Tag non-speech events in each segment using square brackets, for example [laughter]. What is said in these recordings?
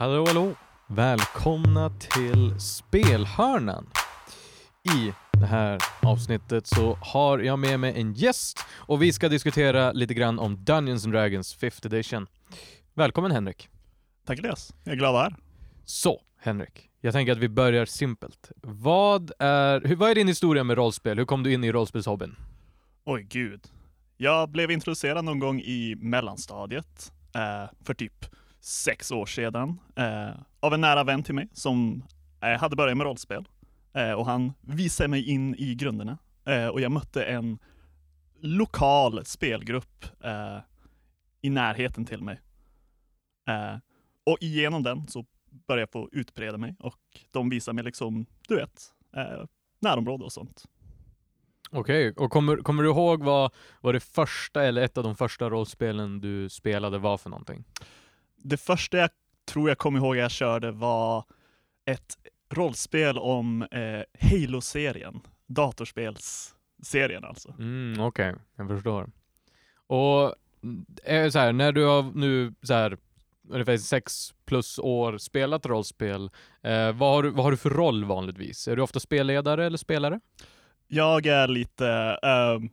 Hallå, hallå! Välkomna till Spelhörnan. I det här avsnittet så har jag med mig en gäst och vi ska diskutera lite grann om Dungeons and Dragons 5th edition. Välkommen Henrik! Tack Elias, jag är glad att vara här. Så, Henrik. Jag tänker att vi börjar simpelt. Vad är, hur, vad är din historia med rollspel? Hur kom du in i rollspelshobbyn? Oj gud. Jag blev introducerad någon gång i mellanstadiet eh, för typ sex år sedan eh, av en nära vän till mig som eh, hade börjat med rollspel. Eh, och han visade mig in i grunderna. Eh, och jag mötte en lokal spelgrupp eh, i närheten till mig. Eh, och genom den så började jag få utbreda mig och de visade mig liksom, du vet, eh, närområde och sånt. Okej, okay. och kommer, kommer du ihåg vad, vad det första eller ett av de första rollspelen du spelade var för någonting? Det första jag tror jag kommer ihåg jag körde var ett rollspel om eh, Halo-serien, datorspelsserien alltså. Mm, Okej, okay. jag förstår. Och är eh, så här, när du har nu så här ungefär sex plus år spelat rollspel, eh, vad, har du, vad har du för roll vanligtvis? Är du ofta spelledare eller spelare? Jag är lite... Uh,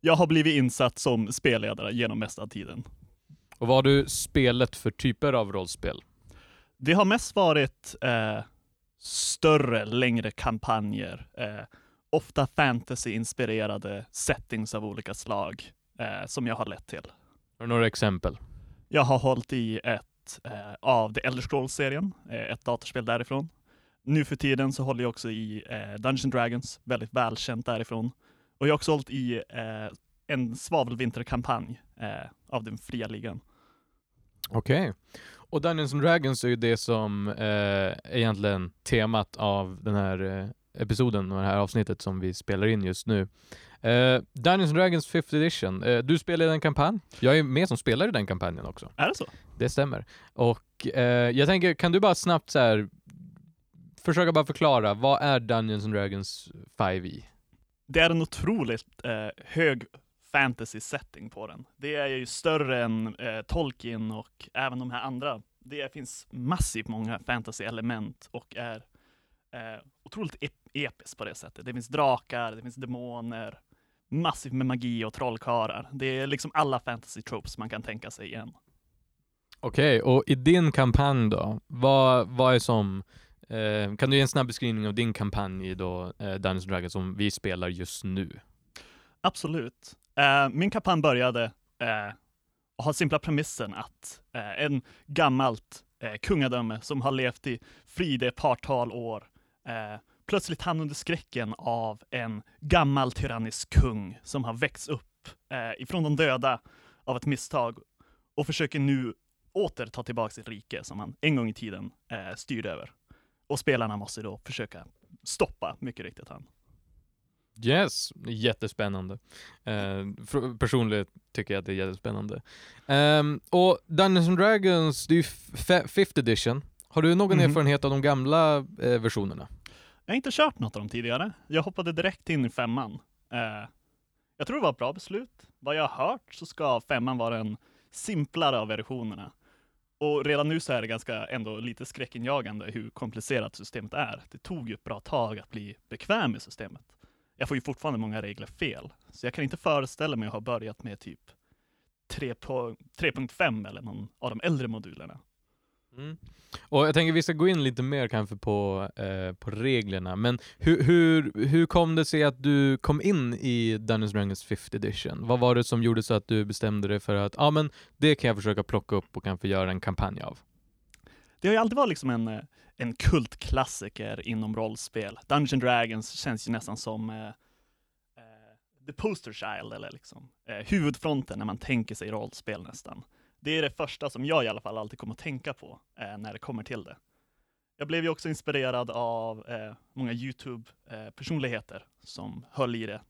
jag har blivit insatt som spelledare genom mesta tiden. Och vad har du spelat för typer av rollspel? Det har mest varit uh, större, längre kampanjer. Uh, ofta fantasy-inspirerade settings av olika slag uh, som jag har lett till. Har du några exempel? Jag har hållit i ett av The Elder Scrolls-serien, ett datorspel därifrån nu för tiden så håller jag också i eh, Dungeons Dragons, väldigt välkänt därifrån. Och jag har också hållit i eh, en svavelvinterkampanj eh, av den fria ligan. Okej. Okay. Och Dungeons and Dragons är ju det som eh, egentligen temat av den här eh, episoden och det här avsnittet som vi spelar in just nu. Uh, Dungeons and Dragons 5th edition. Uh, du spelar i den kampanj. Jag är med som spelare i den kampanjen också. Är det så? Det stämmer. Och uh, jag tänker, kan du bara snabbt så här försöka bara förklara, vad är Dungeons and Dragons 5e? Det är en otroligt eh, hög fantasy setting på den. Det är ju större än eh, Tolkien och även de här andra. Det finns massivt många fantasy-element och är eh, otroligt ep episkt på det sättet. Det finns drakar, det finns demoner, massivt med magi och trollkarlar. Det är liksom alla fantasy tropes man kan tänka sig igen. Okej, okay, och i din kampanj då, vad, vad är som Eh, kan du ge en snabb beskrivning av din kampanj då, eh, Dungeons Dragons, som vi spelar just nu? Absolut. Eh, min kampanj började eh, och har simpla premissen att eh, en gammalt eh, kungadöme som har levt i frid ett partal år eh, plötsligt hamnar under skräcken av en gammal tyrannisk kung som har växt upp eh, ifrån de döda av ett misstag och försöker nu åter ta tillbaka sitt rike som han en gång i tiden eh, styrde över. Och spelarna måste då försöka stoppa, mycket riktigt, han. Yes, jättespännande. Eh, personligen tycker jag att det är jättespännande. Um, och Dungeons and Dragons, det är ju 5th edition. Har du någon mm. erfarenhet av de gamla eh, versionerna? Jag har inte kört något av dem tidigare. Jag hoppade direkt in i femman. Eh, jag tror det var ett bra beslut. Vad jag har hört så ska femman vara en simplare av versionerna. Och redan nu så är det ganska ändå lite skräckinjagande hur komplicerat systemet är. Det tog ju ett bra tag att bli bekväm med systemet. Jag får ju fortfarande många regler fel, så jag kan inte föreställa mig att ha börjat med typ 3.5 eller någon av de äldre modulerna. Mm. Och jag tänker vi ska gå in lite mer kanske på, eh, på reglerna, men hur, hur, hur kom det sig att du kom in i Dungeons Dragons 5th edition? Vad var det som gjorde så att du bestämde dig för att, ja ah, men det kan jag försöka plocka upp och kanske göra en kampanj av? Det har ju alltid varit liksom en, eh, en kultklassiker inom rollspel. Dungeons Dragons känns ju nästan som eh, eh, the poster child, eller liksom eh, huvudfronten när man tänker sig rollspel nästan. Det är det första som jag i alla fall alltid kommer att tänka på eh, när det kommer till det. Jag blev ju också inspirerad av eh, många YouTube-personligheter eh, som höll i det.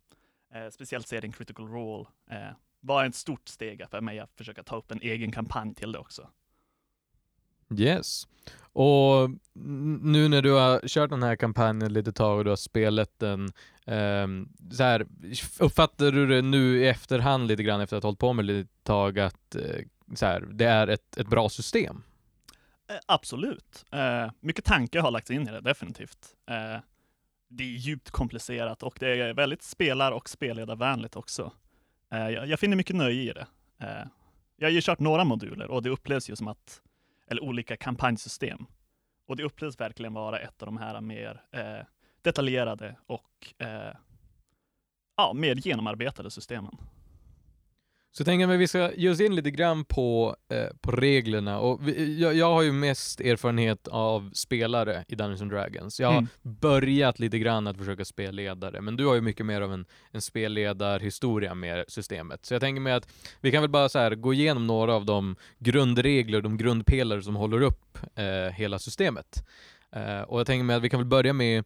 Eh, speciellt serien Critical Role eh, var ett stort steg för mig att försöka ta upp en egen kampanj till det också. Yes. Och nu när du har kört den här kampanjen lite tag och du har spelat den, ehm, så här, uppfattar du det nu i efterhand lite grann efter att ha hållit på med det lite tag att eh, så här, det är ett, ett bra system? Eh, absolut. Eh, mycket tankar har lagts in i det, definitivt. Eh, det är djupt komplicerat och det är väldigt spelar och spelledarvänligt också. Eh, jag, jag, finner mycket nöje i det. Eh, jag har ju kört några moduler och det upplevs ju som att, eller olika kampanjsystem. Och det upplevs verkligen vara ett av de här mer eh, detaljerade och eh, ja, mer genomarbetade systemen. Så jag tänker att vi ska ge oss in lite grann på, eh, på reglerna. Och vi, jag, jag, har ju mest erfarenhet av spelare i Dungeons and Dragons. Jag har mm. börjat lite grann att försöka spelledare, men du har ju mycket mer av en, en spelledarhistoria med systemet. Så jag tänker mig att vi kan väl bara så gå igenom några av de grundregler, de grundpelare som håller upp eh, hela systemet. Eh, och jag tänker mig att vi kan väl börja med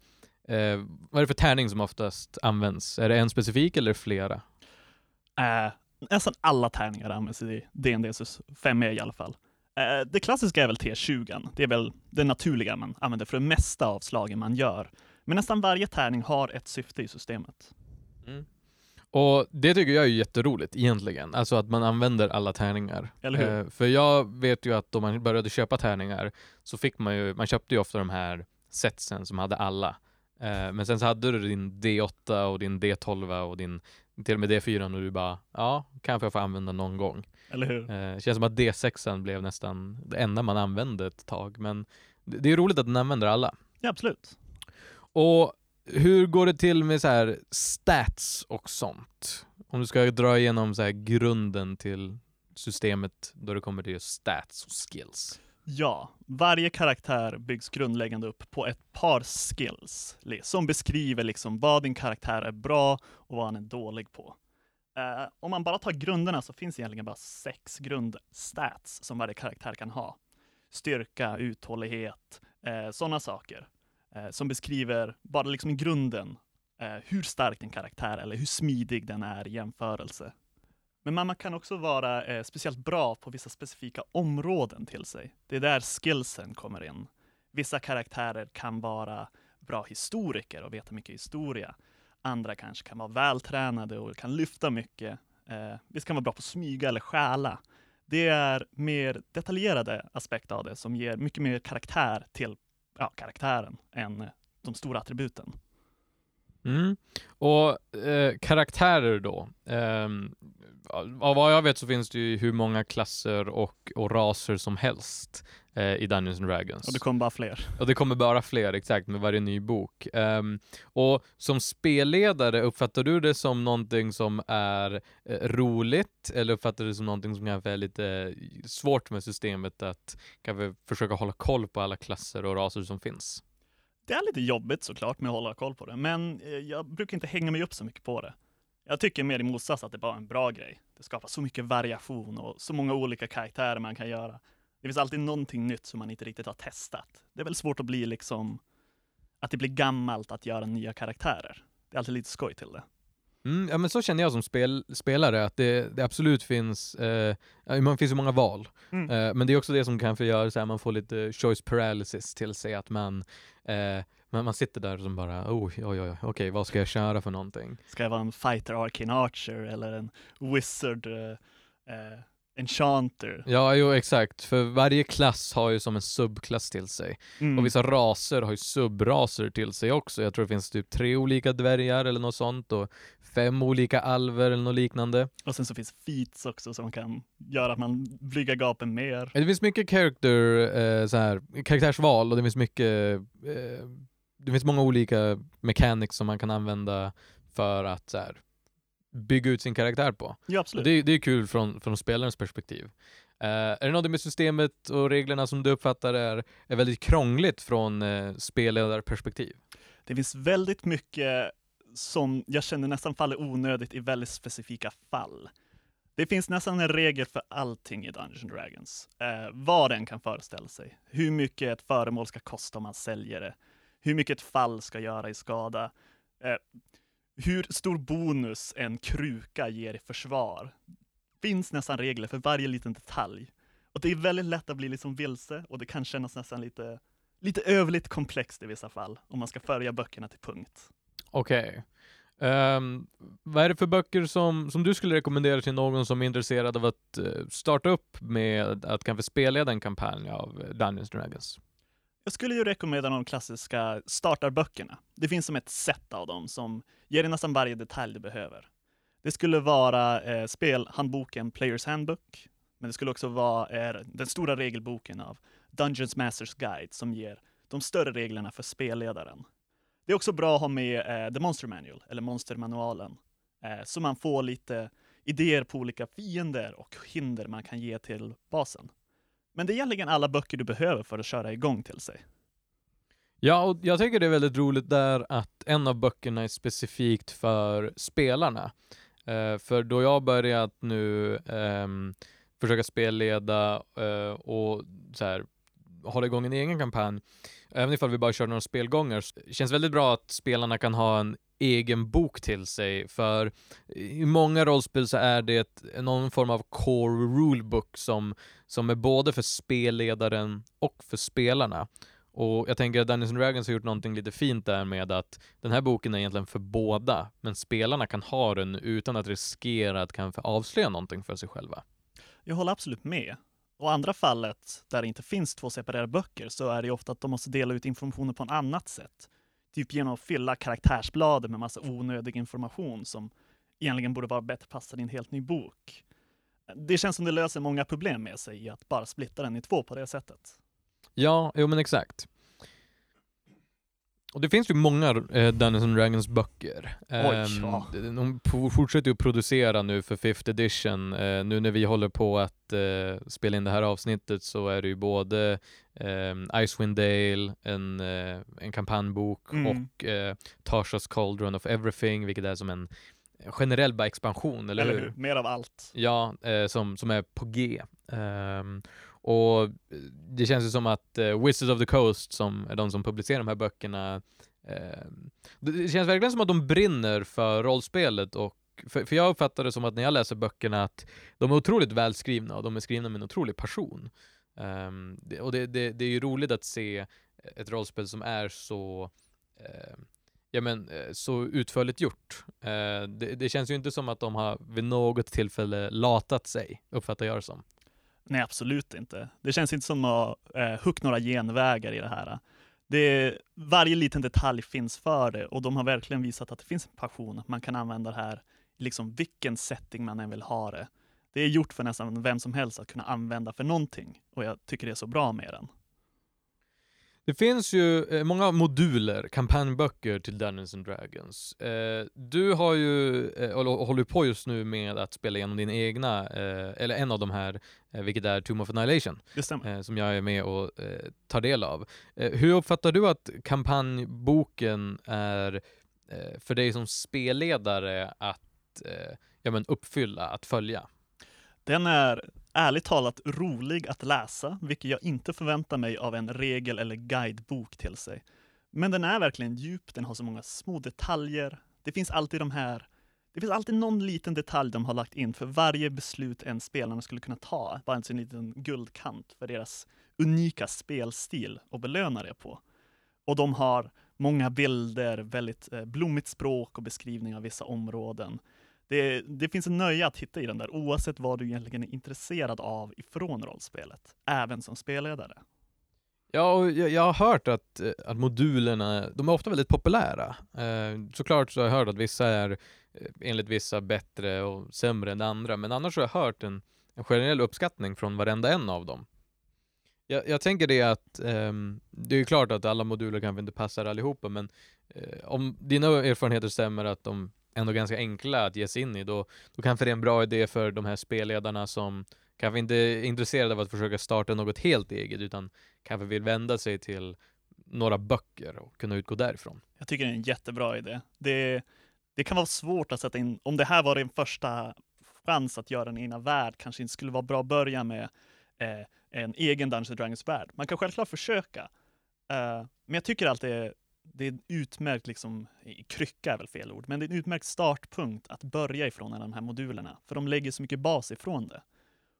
eh, vad är det för tärning som oftast används? Är det en specifik eller flera? Uh, nästan alla tärningar används i DNDs 5 e i alla fall. Eh, det klassiska är väl T20, det är väl det naturliga man använder för det mesta av slagen man gör. Men nästan varje tärning har ett syfte i systemet. Mm. Och det tycker jag är jätteroligt egentligen, alltså att man använder alla tärningar. Eh, för jag vet ju att om man började köpa tärningar så fick man ju, man köpte ju ofta de här setsen som hade alla. Eh, men sen så hade du din D8 och din D12 och din till och med D4 och du bara, ja, kanske jag får använda någon gång. Eller hur? Eh, känns som att D6 blev nästan det enda man använde ett tag, men det, är roligt att den använder alla. Ja, absolut. Och hur går det till med så här stats och sånt? Om du ska dra igenom så här grunden till systemet då det kommer till just stats och skills. Ja, varje karaktär byggs grundläggande upp på ett par skills som beskriver liksom vad din karaktär är bra och vad han är dålig på. Uh, om man bara tar grunderna så finns det egentligen bara sex grundstats som varje karaktär kan ha. Styrka, uthållighet, eh, uh, sådana saker. Uh, som beskriver bara liksom i grunden hur stark din karaktär eller hur smidig den är i jämförelse men man kan också vara eh, speciellt bra på vissa specifika områden till sig. Det är där skillsen kommer in. Vissa karaktärer kan vara bra historiker och veta mycket historia. Andra kanske kan vara vältränade och kan lyfta mycket. Eh, vissa kan vara bra på att smyga eller stjäla. Det är mer detaljerade aspekter av det som ger mycket mer karaktär till ja, karaktären än eh, de stora attributen. Mm. Och eh, karaktärer då. Eh, av vad jag vet så finns det ju hur många klasser och, och raser som helst eh, i Dungeons and Dragons. Och det kommer bara fler. Och det kommer bara fler, exakt, med varje ny bok. Um, och som spelledare, uppfattar du det som någonting som är eh, roligt, eller uppfattar du det som någonting som kanske är lite svårt med systemet, att kanske försöka hålla koll på alla klasser och raser som finns? Det är lite jobbigt såklart med att hålla koll på det, men eh, jag brukar inte hänga mig upp så mycket på det. Jag tycker mer i motsats att det bara är en bra grej. Det skapar så mycket variation och så många olika karaktärer man kan göra. Det finns alltid någonting nytt som man inte riktigt har testat. Det är väl svårt att bli liksom, att det blir gammalt att göra nya karaktärer. Det är alltid lite skoj till det. Mm, ja men så känner jag som spel, spelare, att det, det absolut finns, eh, man finns ju många val. Mm. Eh, men det är också det som kanske gör så här, man får lite choice paralysis till sig, att man eh, men man sitter där och bara, oj, oj, oj, okej, vad ska jag köra för någonting? Ska jag vara en fighter arcane archer eller en wizard uh, uh, enchanter? Ja, jo exakt, för varje klass har ju som en subklass till sig. Mm. Och vissa raser har ju subraser till sig också. Jag tror det finns typ tre olika dvärgar eller något sånt och fem olika alver eller något liknande. Och sen så finns feats också som kan göra att man blygar gapen mer. Det finns mycket character, eh, så här, karaktärsval och det finns mycket eh, det finns många olika mechanics som man kan använda för att så här, bygga ut sin karaktär på. Ja, absolut. Det, det, är kul från, från spelarens perspektiv. Uh, är det något med systemet och reglerna som du uppfattar är, är väldigt krångligt från uh, spelledarperspektiv? Det finns väldigt mycket som jag känner nästan faller onödigt i väldigt specifika fall. Det finns nästan en regel för allting i Dungeons Dragons. Uh, vad den kan föreställa sig. Hur mycket ett föremål ska kosta om man säljer det hur mycket ett fall ska göra i skada, eh, hur stor bonus en kruka ger i försvar. finns nästan regler för varje liten detalj. Och det är väldigt lätt att bli liksom vilse och det kan kännas nästan lite, lite övligt komplext i vissa fall, om man ska följa böckerna till punkt. Okej. Ehm, vad är det för böcker som, som du skulle rekommendera till någon som är intresserad av att eh, starta upp med att kanske spelleda en kampanj av eh, Dungeons Dragons? Jag skulle ju rekommendera de klassiska startarböckerna. Det finns som ett set av dem som ger dig nästan varje detalj du behöver. Det skulle vara eh, spelhandboken Players Handbook, men det skulle också vara eh, den stora regelboken av Dungeons Masters Guide som ger de större reglerna för spelledaren. Det är också bra att ha med eh, The Monster Manual, eller Monstermanualen, eh, så man får lite idéer på olika fiender och hinder man kan ge till basen. Men det är egentligen alla böcker du behöver för att köra igång till sig. Ja, och jag tycker det är väldigt roligt där att en av böckerna är specifikt för spelarna. Eh, för då jag börjat nu eh, försöka spelleda eh, och så här, hålla igång en egen kampanj, även ifall vi bara kör några spelgångar, så känns väldigt bra att spelarna kan ha en egen bok till sig, för i många rollspel så är det någon form av core rulebook som, som är både för spelledaren och för spelarna. Och jag tänker att Dungeons and Dragons har gjort någonting lite fint där med att den här boken är egentligen för båda, men spelarna kan ha den utan att riskera att kanske avslöja någonting för sig själva. Jag håller absolut med. Och andra fallet, där det inte finns två separerade böcker, så är det ofta att de måste dela ut informationen på ett annat sätt. Typ genom att fylla karaktärsbladet med massa onödig information som egentligen borde vara bättre passad i en helt ny bok. Det känns som det löser många problem med sig i att bara splitta den i två på det sättet. Ja, jo men exakt. Och det finns ju många eh, Dungeons and Dragons böcker. Oj, Ehm, ja. De fortsätter ju att producera nu för 5th edition. Eh, nu när vi håller på att eh, spela in det här avsnittet så är det ju både ehm, Icewind Dale, en, eh, en kampanjbok, Mm. och eh, Tasha's Cauldron of Everything, vilket är som en generell bara expansion, eller, Eller hur? hur? Mer av allt. Ja, eh, som, som är på G. Ehm, och eh, det känns ju som att eh, Wizards of the Coast, som är de som publicerar de här böckerna, det, det känns verkligen som att de brinner för rollspelet och för, för jag uppfattar det som att när jag läser böckerna att de är otroligt välskrivna och de är skrivna med en otrolig passion. Um, det, och det, det, det är ju roligt att se ett rollspel som är så uh, ja, men, eh, så utförligt gjort. Uh, det, det känns ju inte som att de har vid något tillfälle latat sig, uppfattar jag det som. Nej, absolut inte. Det känns inte som att eh, uh, huck några genvägar i det här. Det, varje liten detalj finns för det och de har verkligen visat att det finns en passion. Man kan använda det här i liksom vilken setting man än vill ha det. Det är gjort för nästan vem som helst att kunna använda för någonting och jag tycker det är så bra med den. Det finns ju eh, många moduler, kampanjböcker till Dungeons and Dragons. Eh, du har ju, eh, och håller på just nu med att spela igenom din egna, eller en av de här, vilket är Tomb of Annihilation, Det stämmer. som jag är med och tar del av. Hur uppfattar du att kampanjboken är för dig som spelledare att ja, men uppfylla, att följa? Den är ärligt talat rolig att läsa, vilket jag inte förväntar mig av en regel eller guidebok till sig. Men den är verkligen djup, den har så många små detaljer. Det finns alltid de här det finns alltid någon liten detalj de har lagt in för varje beslut en spelare skulle kunna ta. Bara en sån liten guldkant för deras unika spelstil och belöna det på. Och de har många bilder, väldigt eh, blommigt språk och beskrivning av vissa områden. Det, det finns en nöje att hitta i den där oavsett vad du egentligen är intresserad av ifrån rollspelet, även som spelledare. Ja, och jag, jag har hört att, eh, att modulerna, de är ofta väldigt populära. Eh, såklart så har jag hört att vissa är eh, enligt vissa bättre och sämre än andra, men annars har jag hört en, en generell uppskattning från varenda en av dem. Jag, jag tänker det att, eh, det är ju klart att alla moduler kanske inte passar allihopa, men eh, om dina erfarenheter stämmer att de ändå ganska enkla att ge sig in i, då, då kanske det är en bra idé för de här spelledarna som kanske inte är intresserade av att försöka starta något helt eget, utan kanske vill vända sig till några böcker och kunna utgå därifrån. Jag tycker det är en jättebra idé. Det, det kan vara svårt att sätta in, om det här var din första chans att göra en egna värld, kanske inte skulle vara bra att börja med eh, en egen Dungeons Dragons värld. Man kan självklart försöka, eh, men jag tycker alltid det, är en utmärkt, liksom, krycka är väl fel ord, men det är en utmärkt startpunkt att börja ifrån de här modulerna, för de lägger så mycket bas ifrån det.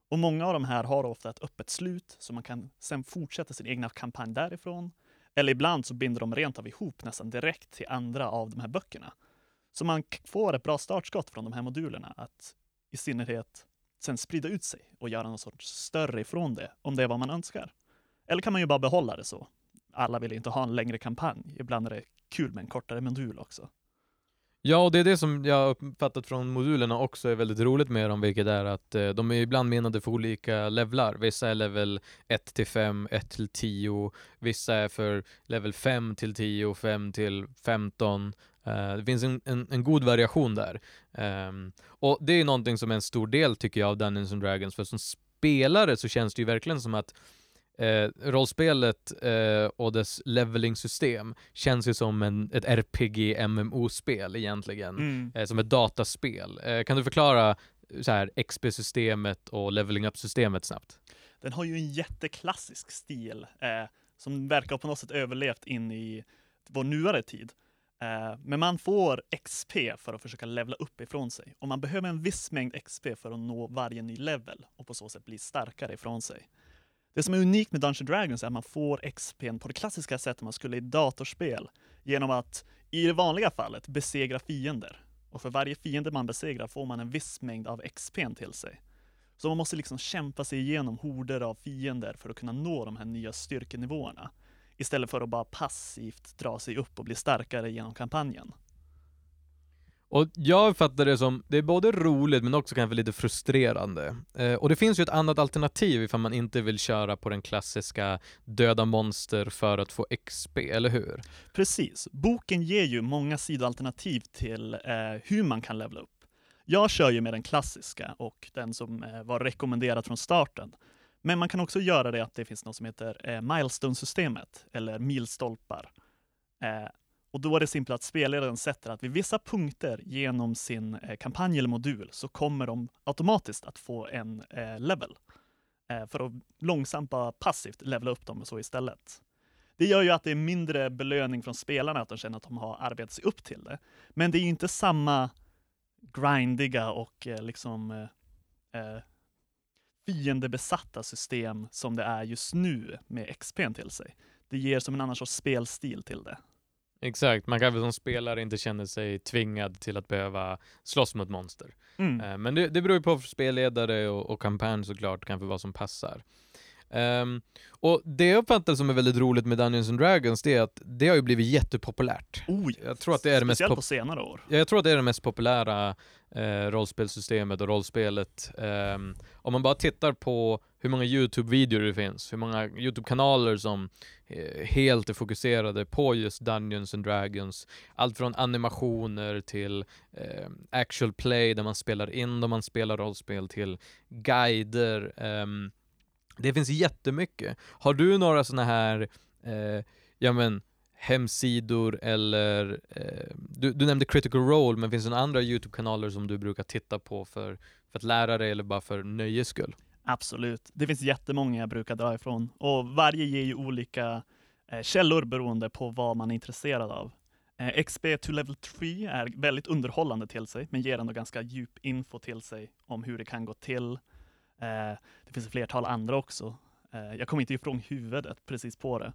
Och många av de här har ofta ett öppet slut, så man kan sen fortsätta sin egna kampanj därifrån. Eller ibland så binder de rent av ihop nästan direkt till andra av de här böckerna. Så man får ett bra startskott från de här modulerna att i synnerhet sen sprida ut sig och göra någon sorts större ifrån det, om det är vad man önskar. Eller kan man ju bara behålla det så. Alla vill inte ha en längre kampanj. Ibland är det kul med en kortare modul också. Ja, och det är det som jag uppfattat från modulerna också är väldigt roligt med dem, vilket är att eh, de är ibland menade för olika levlar. Vissa är level 1 till 5, 1 till 10, vissa är för level 5 till 10, 5 till 15. Eh, det finns en, en, en god variation där. Eh, och det är någonting som är en stor del tycker jag av Dungeons and Dragons, för som spelare så känns det ju verkligen som att Eh, rollspelet eh, och dess leveling-system känns ju som en, ett RPG-MMO-spel egentligen. Eh, som ett dataspel. Eh, kan du förklara så här, XP-systemet och leveling up-systemet snabbt? Den har ju en jätteklassisk stil eh, som verkar på något sätt överlevt in i vår nuvarande tid. Eh, men man får XP för att försöka levla upp ifrån sig. Och man behöver en viss mängd XP för att nå varje ny level och på så sätt bli starkare ifrån sig. Det som är unikt med Dungeons Dragons är att man får XP på det klassiska sättet man skulle i datorspel genom att i det vanliga fallet besegra fiender. Och för varje fiende man besegrar får man en viss mängd av XP till sig. Så man måste liksom kämpa sig igenom horder av fiender för att kunna nå de här nya styrkenivåerna. Istället för att bara passivt dra sig upp och bli starkare genom kampanjen. Och jag fattar det som, det är både roligt men också kanske lite frustrerande. Eh, och det finns ju ett annat alternativ ifall man inte vill köra på den klassiska döda monster för att få XP, eller hur? Precis. Boken ger ju många sidoalternativ till eh, hur man kan levla upp. Jag kör ju med den klassiska och den som eh, var rekommenderad från starten. Men man kan också göra det att det finns något som heter eh, milestone-systemet, eller milstolpar. Eh, och då är det simpelt att spelledaren sätter att vid vissa punkter genom sin eh, kampanj eller modul så kommer de automatiskt att få en eh, level. Eh, för att långsamt bara passivt levla upp dem och så istället. Det gör ju att det är mindre belöning från spelarna, att de känner att de har arbetat sig upp till det. Men det är ju inte samma grindiga och eh, liksom eh, eh fiendebesatta system som det är just nu med XP'n till sig. Det ger som en annan sorts spelstil till det. Exakt, man kanske som spelare inte känner sig tvingad till att behöva slåss mot monster. Mm. Eh, Men det, det beror ju på spelledare och, och kampanj såklart, kanske vad som passar. Ehm, och det jag uppfattar som är väldigt roligt med Dungeons and Dragons, det är att det har ju blivit jättepopulärt. Oh, Jag tror att det är det mest på senare år. Ja, Jag tror att det är det mest populära eh, rollspelssystemet och rollspelet. Ehm, om man bara tittar på hur många YouTube-videor det finns, hur många YouTube-kanaler som eh, helt är fokuserade på just Dungeons and Dragons. Allt från animationer till eh, actual play där man spelar in då man spelar rollspel till guider. Eh, det finns jättemycket. Har du några sådana här, eh, ja men, hemsidor eller, eh, du, du nämnde critical role, men finns det några andra YouTube-kanaler som du brukar titta på för, för att lära dig eller bara för nöjes skull? Absolut. Det finns jättemånga jag brukar dra ifrån och varje ger ju olika eh, källor beroende på vad man är intresserad av. Eh, XP to level 3 är väldigt underhållande till sig, men ger ändå ganska djup info till sig om hur det kan gå till. Eh, det finns ett flertal andra också. Eh, jag kommer inte ifrån huvudet precis på det.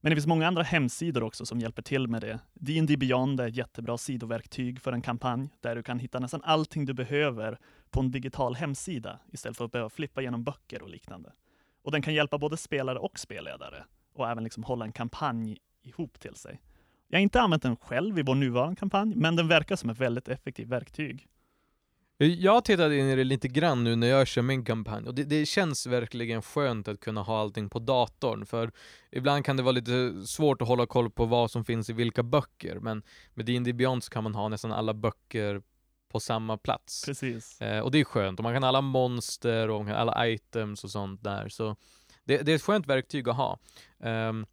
Men det finns många andra hemsidor också som hjälper till med det. D&D Beyond är ett jättebra sidoverktyg för en kampanj där du kan hitta nästan allting du behöver på en digital hemsida istället för att behöva flippa genom böcker och liknande. Och den kan hjälpa både spelare och spelledare och även liksom hålla en kampanj ihop till sig. Jag har inte använt den själv i vår nuvarande kampanj, men den verkar som ett väldigt effektivt verktyg. Jag har tittat in i det lite grann nu när jag kör min kampanj och det, det känns verkligen skönt att kunna ha allting på datorn för ibland kan det vara lite svårt att hålla koll på vad som finns i vilka böcker men med D&D Beyond så kan man ha nästan alla böcker på samma plats. Precis. Eh, och det är skönt, och man kan alla monster och alla items och sånt där så det, det är ett skönt verktyg att ha. Ehm,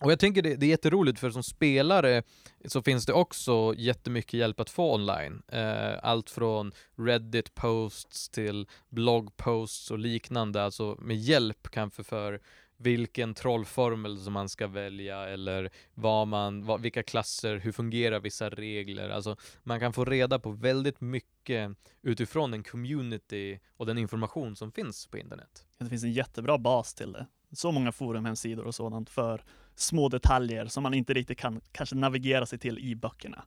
och jag tänker det, det är jätteroligt för som spelare så finns det också jättemycket hjälp att få online. Eh, allt från Reddit posts till bloggposts och liknande, alltså med hjälp kanske för vilken trollformel som man ska välja eller vad man, vad, vilka klasser, hur fungerar vissa regler. Alltså man kan få reda på väldigt mycket utifrån en community och den information som finns på internet. Det finns en jättebra bas till det. Så många forumhemsidor och sådant för små detaljer som man inte riktigt kan kanske navigera sig till i böckerna.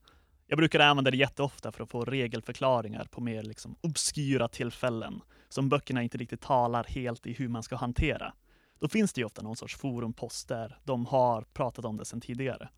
Jag brukar använda det jätteofta för att få regelförklaringar på mer liksom obskyra tillfällen som böckerna inte riktigt talar helt i hur man ska hantera. Då finns det ju ofta någon sorts forumpost där de har pratat om det sedan tidigare.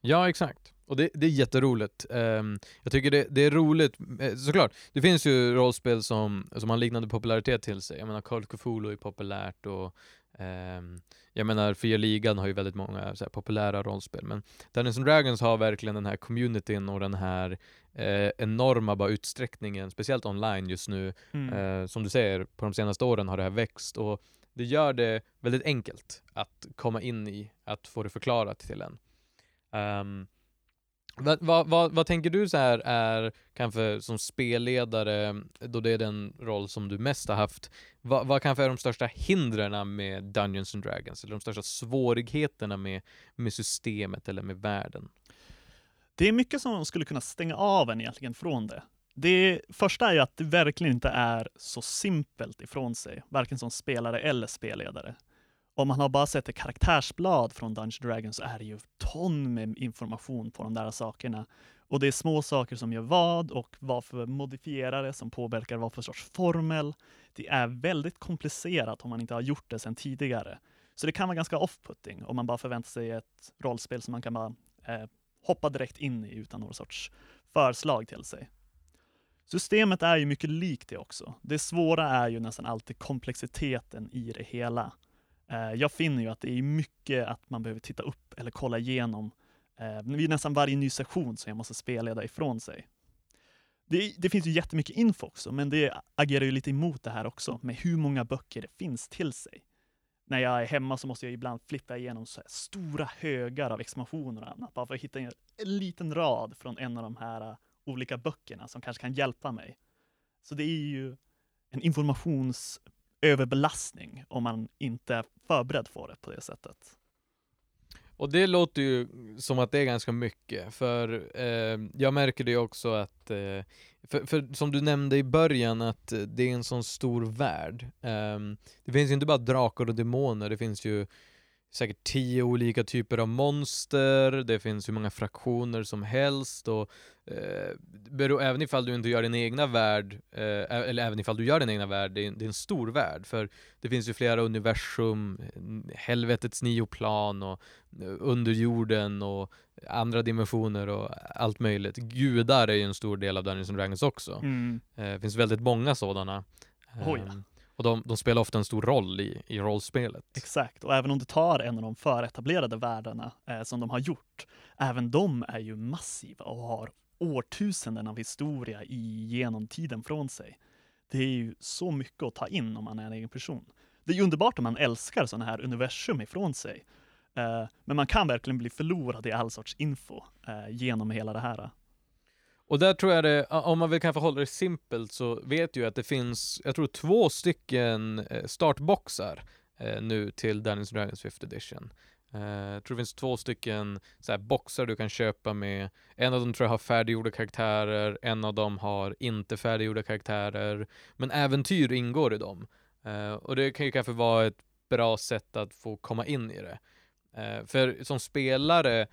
Ja, exakt. Och det, det är jätteroligt. Um, jag tycker det, det, är roligt, eh, såklart, det finns ju rollspel som, som har liknande popularitet till sig. Jag menar, Call Cthulhu är populärt och um, jag menar, Fria Ligan har ju väldigt många så här, populära rollspel, men Dungeons and Dragons har verkligen den här communityn och den här eh, enorma bara utsträckningen, speciellt online just nu. Mm. Eh, som du säger, på de senaste åren har det här växt och det gör det väldigt enkelt att komma in i, att få det förklarat till en. Um, vad, vad, vad, vad, tänker du så här är, kanske som spelledare, då det är den roll som du mest har haft, vad, vad kanske är de största hindren med Dungeons and Dragons, eller de största svårigheterna med, med systemet eller med världen? Det är mycket som skulle kunna stänga av en egentligen från det. Det första är ju att det verkligen inte är så simpelt ifrån sig, varken som spelare eller spelledare om man har bara sett ett karaktärsblad från Dungeons Dragons så är det ju ton med information på de där sakerna. Och det är små saker som gör vad och vad för modifierare som påverkar vad för sorts formel. Det är väldigt komplicerat om man inte har gjort det sedan tidigare. Så det kan vara ganska off-putting om man bara förväntar sig ett rollspel som man kan bara eh, hoppa direkt in i utan någon sorts förslag till sig. Systemet är ju mycket likt det också. Det svåra är ju nästan alltid komplexiteten i det hela. Eh, jag finner ju att det är mycket att man behöver titta upp eller kolla igenom eh, vid nästan varje ny session som jag måste spelleda ifrån sig. Det, det, finns ju jättemycket info också, men det agerar ju lite emot det här också, med hur många böcker det finns till sig. När jag är hemma så måste jag ibland flippa igenom så stora högar av expansioner och annat, bara för att hitta en, en liten rad från en av de här uh, olika böckerna som kanske kan hjälpa mig. Så det är ju en informationsöverbelastning om man inte är förberedd för det på det sättet. Och det låter ju som att det är ganska mycket, för eh, jag märker det också att, eh, för, för, som du nämnde i början, att det är en sån stor värld. Eh, det finns ju inte bara drakar och demoner, det finns ju säkert tio olika typer av monster, det finns hur många fraktioner som helst och eh, även ifall du inte gör din egna värld, eh, eller även ifall du gör din egna värld, det är, det är, en stor värld för det finns ju flera universum, helvetets nio plan och eh, underjorden och andra dimensioner och allt möjligt. Gudar är ju en stor del av Dungeons and Dragons också. Mm. Eh, det finns väldigt många sådana. Oh, ja. Och de, de, spelar ofta en stor roll i, i rollspelet. Exakt, och även om du tar en av de företablerade världarna eh, som de har gjort, även de är ju massiva och har årtusenden av historia i genomtiden från sig. Det är ju så mycket att ta in om man är en egen person. Det är ju underbart om man älskar sådana här universum ifrån sig. Eh, men man kan verkligen bli förlorad i all sorts info eh, genom hela det här. Eh. Och där tror jag det, om man vill kanske hålla det simpelt så vet ju att det finns, jag tror två stycken eh, startboxar eh, nu till Dungeons Dragons 5th edition. Eh, jag tror det finns två stycken så här, boxar du kan köpa med. En av dem tror jag har färdiggjorda karaktärer, en av dem har inte färdiggjorda karaktärer. Men äventyr ingår i dem. Och det kan ju kanske vara ett bra sätt att få komma in i det. För som spelare,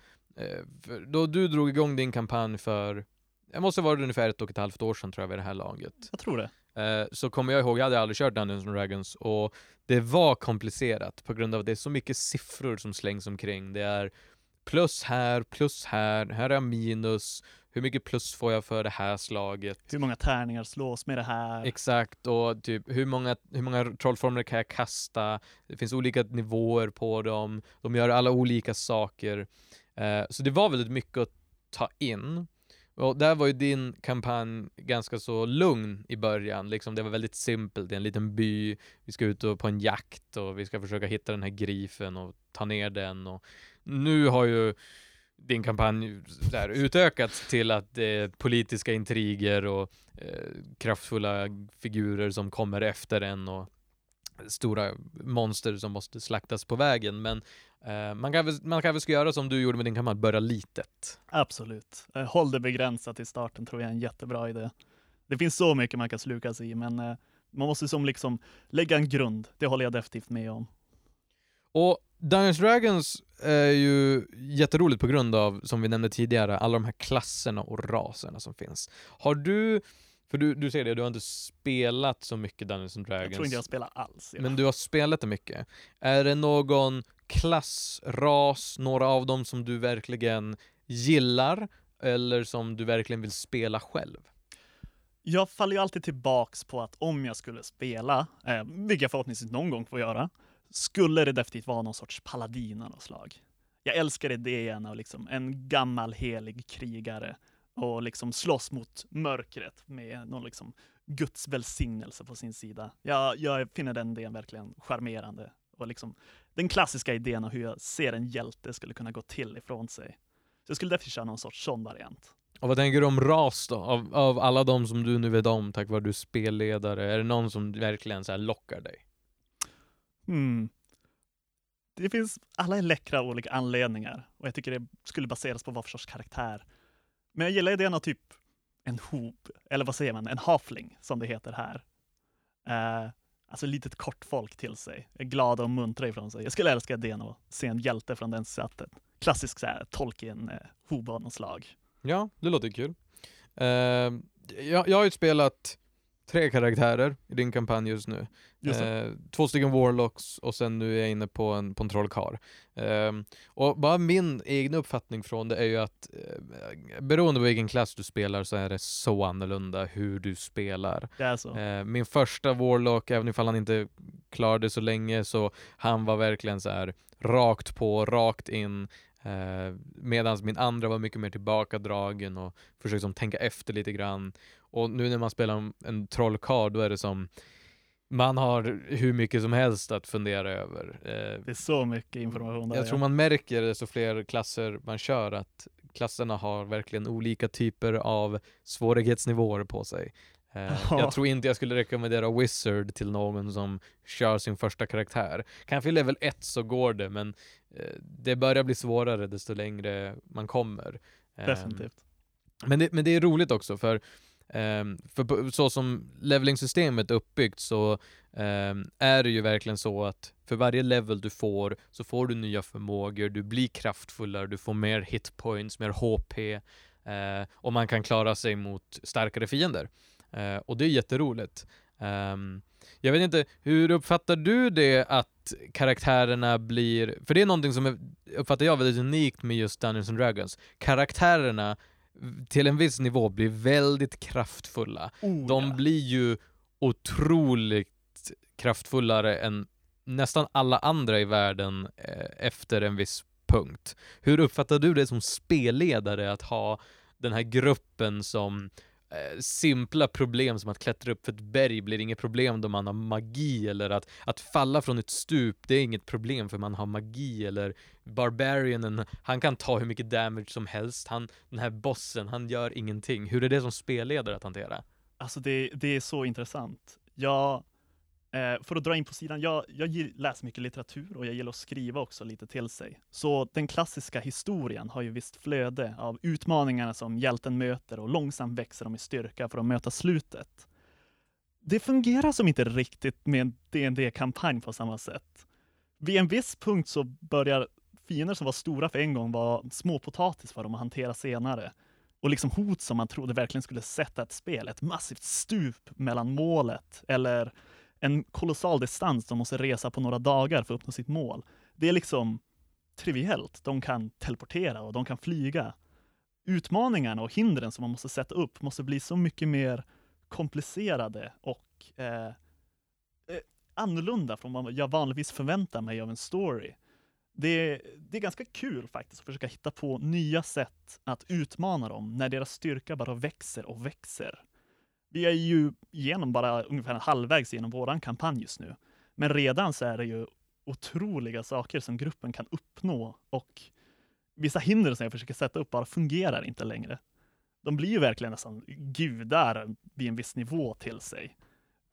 då du drog igång din kampanj för det måste vara ungefär ett och ett halvt år sedan tror jag vid det här laget. Jag tror det. Eh, så kommer jag ihåg, jag hade aldrig kört Dungeons and Dragons och det var komplicerat på grund av att det är så mycket siffror som slängs omkring. Det är plus här, plus här, här är minus, hur mycket plus får jag för det här slaget? Hur många tärningar slås med det här? Exakt, och typ hur många, hur många trollformler kan jag kasta? Det finns olika nivåer på dem, de gör alla olika saker. Eh, så det var väldigt mycket att ta in. Och där var ju din kampanj ganska så lugn i början, liksom det var väldigt simpelt, det är en liten by, vi ska ut på en jakt och vi ska försöka hitta den här grifen och ta ner den och nu har ju din kampanj där, utökats till att det är politiska intriger och eh, kraftfulla figurer som kommer efter en och stora monster som måste slaktas på vägen. Men eh, man, kan man kan väl ska göra som du gjorde med din kampanj, börja litet. Absolut. Eh, håll det begränsat i starten tror jag är en jättebra idé. Det finns så mycket man kan sluka sig i, men eh, man måste som liksom lägga en grund. Det håller jag definitivt med om. Och Dungeons Dragons är ju jätteroligt på grund av, som vi nämnde tidigare, alla de här klasserna och raserna som finns. Har du, för du, du säger det, du har inte spelat så mycket Dungeons and Dragons. Jag tror inte jag spelar alls. Ja. Men du har spelat det mycket. Är det någon klass, ras, några av dem som du verkligen gillar eller som du verkligen vill spela själv? Jag faller ju alltid tillbaks på att om jag skulle spela, eh, vilket jag förhoppningsvis någon gång får göra, skulle det definitivt vara någon sorts paladin av något slag. Jag älskar idén av liksom en gammal helig krigare och liksom slåss mot mörkret med någon liksom Guds välsignelse på sin sida. Jag, jag finner den idén verkligen charmerande och liksom den klassiska idén av hur jag ser en hjälte skulle kunna gå till ifrån sig. Så jag skulle därför köra någon sorts sån variant. Och vad tänker du om ras då? Av, av alla de som du nu vet om tack vare du är spelledare, är det någon som verkligen så lockar dig? Hmm. Det finns, alla är läckra av olika anledningar och jag tycker det skulle baseras på vad för sorts karaktär. Men jag gillar idén av typ en hob, eller vad säger man, en hafling som det heter här. Uh, alltså litet kort folk till sig, glada och muntra ifrån sig. Jag skulle älska idén att se en hjälte från den sättet. Klassisk så här, Tolkien-hob eh, av något slag. Ja, det låter kul. Uh, jag, jag har ju spelat tre karaktärer i din kampanj just nu. Eh, två stycken warlocks och sen nu är jag inne på en, på en trollkarl. Eh, och bara min egen uppfattning från det är ju att eh, beroende på vilken klass du spelar så är det så annorlunda hur du spelar. Det är så. Eh, min första warlock, även ifall han inte klarade så länge, så han var verkligen så här rakt på, rakt in. Eh, Medan min andra var mycket mer tillbakadragen och försökte som tänka efter lite grann. Och nu när man spelar en trollkarl, då är det som man har hur mycket som helst att fundera över. Eh, det är så mycket information där. Jag tror man märker desto fler klasser man kör att klasserna har verkligen olika typer av svårighetsnivåer på sig. Eh, [laughs] jag tror inte jag skulle rekommendera Wizard till någon som kör sin första karaktär. Kanske level 1 så går det, men eh, det börjar bli svårare desto längre man kommer. Definitivt. Men det, men det är roligt också, för Um, för så som leveling-systemet är uppbyggt så um, är det ju verkligen så att för varje level du får så får du nya förmågor, du blir kraftfullare, du får mer hitpoints, mer HP uh, eh, och man kan klara sig mot starkare fiender. Uh, och det är jätteroligt. Um, jag vet inte, hur uppfattar du det att karaktärerna blir, för det är någonting som uppfattar jag väldigt unikt med just Dungeons and Dragons. Karaktärerna till en viss nivå blir väldigt kraftfulla. Oh, de ja. blir ju otroligt kraftfullare än nästan alla andra i världen eh, efter en viss punkt. Hur uppfattar du det som spelledare att ha den här gruppen som Eh, simpla problem som att klättra upp för ett berg blir inget problem då man har magi eller att, att falla från ett stup, det är inget problem för man har magi eller Barbarianen, han kan ta hur mycket damage som helst, han, den här bossen, han gör ingenting. Hur är det som spelledare att hantera? Alltså det, det är så intressant. Jag Eh, för att dra in på sidan, jag, jag läser mycket litteratur och jag gillar att skriva också lite till sig. Så den klassiska historien har ju visst flöde av utmaningarna som hjälten möter och långsamt växer de i styrka för att möta slutet. Det fungerar som inte riktigt med en dd kampanj på samma sätt. Vid en viss punkt så börjar fiender som var stora för en gång vara småpotatis för dem att hantera senare. Och liksom hot som man trodde verkligen skulle sätta ett spel, ett massivt stup mellan målet eller en kolossal distans de måste resa på några dagar för att uppnå sitt mål. Det är liksom triviellt. De kan teleportera och de kan flyga. Utmaningarna och hindren som man måste sätta upp måste bli så mycket mer komplicerade och eh, eh, annorlunda från vad jag vanligtvis förväntar mig av en story. Det, det är ganska kul faktiskt att försöka hitta på nya sätt att utmana dem när deras styrka bara växer och växer. Vi är ju igenom bara ungefär halvvägs genom våran kampanj just nu. Men redan så är det ju otroliga saker som gruppen kan uppnå och vissa hinder som jag försöker sätta upp bara fungerar inte längre. De blir ju verkligen nästan gudar vid en viss nivå till sig.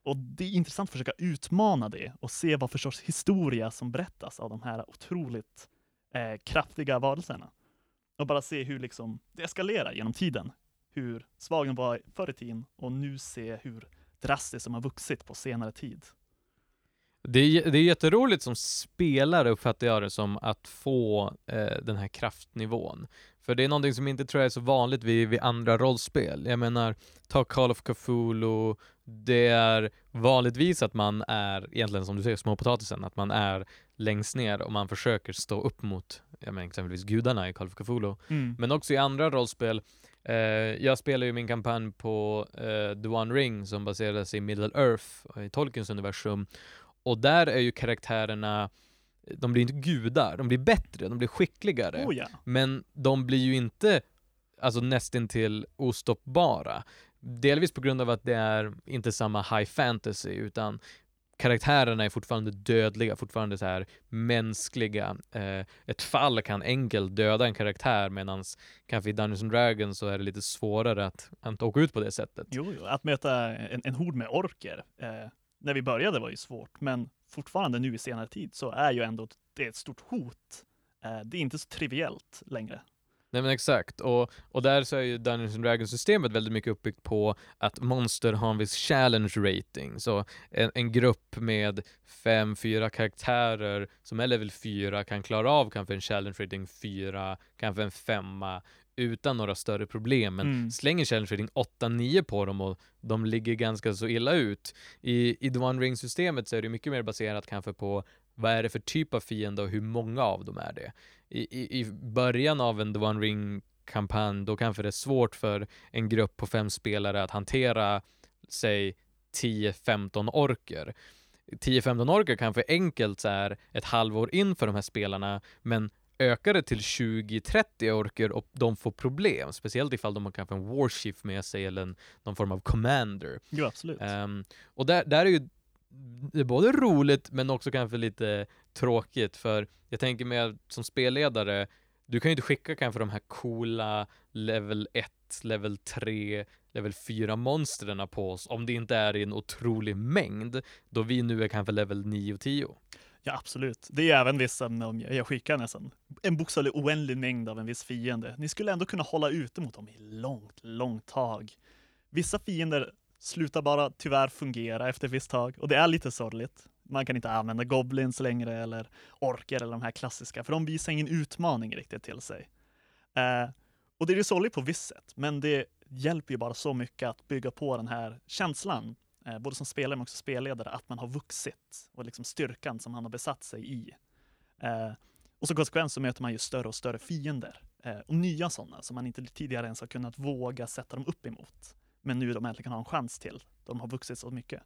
Och det är intressant att försöka utmana det och se vad för sorts historia som berättas av de här otroligt eh, kraftiga varelserna. Och bara se hur liksom det eskalerar genom tiden hur svag den var förr i tiden och nu se hur drastiskt de har vuxit på senare tid. Det är, det är jätteroligt som spelare uppfattar jag det som att få eh, den här kraftnivån. För det är någonting som inte tror jag är så vanligt vid, vid andra rollspel. Jag menar, ta Call of Cthulhu, det är vanligtvis att man är, egentligen som du säger, småpotatisen, att man är längst ner och man försöker stå upp mot, jag menar exempelvis gudarna i Call of Cthulhu. Mm. Men också i andra rollspel, eh, jag spelar ju min kampanj på eh, The One Ring som baseras i Middle Earth, i Tolkiens universum. Och där är ju karaktärerna, de blir inte gudar, de blir bättre, de blir skickligare. Oh ja. Men de blir ju inte alltså nästintill ostoppbara. Delvis på grund av att det är inte samma high fantasy utan karaktärerna är fortfarande dödliga, fortfarande så här mänskliga. Eh, ett fall kan enkelt döda en karaktär medan kanske i Dungeons and Dragons så är det lite svårare att, att åka ut på det sättet. Jo, jo, att möta en, en hord med orker eh, när vi började var ju svårt, men fortfarande nu i senare tid så är ju ändå det ett stort hot. Eh, det är inte så triviellt längre. Nej men exakt, och, och där så är ju Dungeons and Dragons systemet väldigt mycket uppbyggt på att monster har en viss challenge rating. Så en, en grupp med fem, fyra karaktärer som är level 4 kan klara av kanske en challenge rating 4, kanske en femma utan några större problem. Men Mm. slänger challenge rating 8-9 på dem och de ligger ganska så illa ut. I, i The One Ring-systemet så är det mycket mer baserat kanske på vad är det för typ av fiende och hur många av dem är det. I, i, i början av en The One Ring-kampanj, då kanske det är svårt för en grupp på fem spelare att hantera, säg 10-15 orker. 10-15 orker kanske enkelt så här ett halvår in för de här spelarna, men ökar det till 20-30 orker och de får problem, speciellt ifall de har kanske en warchief med sig eller en, någon form av commander. Jo, absolut. Ehm, och där, där är ju det är både roligt men också kanske lite tråkigt för jag tänker mig att som spelledare du kan ju inte skicka kanske de här coola level 1, level 3, level 4 monstren på oss om det inte är i en otrolig mängd då vi nu är kanske level 9 och 10. Ja, absolut. Det är även vissa, om jag jag skickar nästan en bokstavlig oändlig mängd av en viss fiende. Ni skulle ändå kunna hålla ute mot dem i långt, långt tag. Vissa fiender slutar bara tyvärr fungera efter ett visst tag och det är lite sorgligt. Man kan inte använda goblins längre eller orker eller de här klassiska, för de visar ingen utmaning riktigt till sig. Eh, och det är ju sorgligt på visst sätt, men det hjälper ju bara så mycket att bygga på den här känslan eh, både som spelare men också spelledare, att man har vuxit och liksom styrkan som han har besatt sig i. Eh, och som konsekvens så möter man ju större och större fiender eh, och nya sådana som man inte tidigare ens har kunnat våga sätta dem upp emot. Men nu de äntligen har en chans till. De har vuxit så mycket.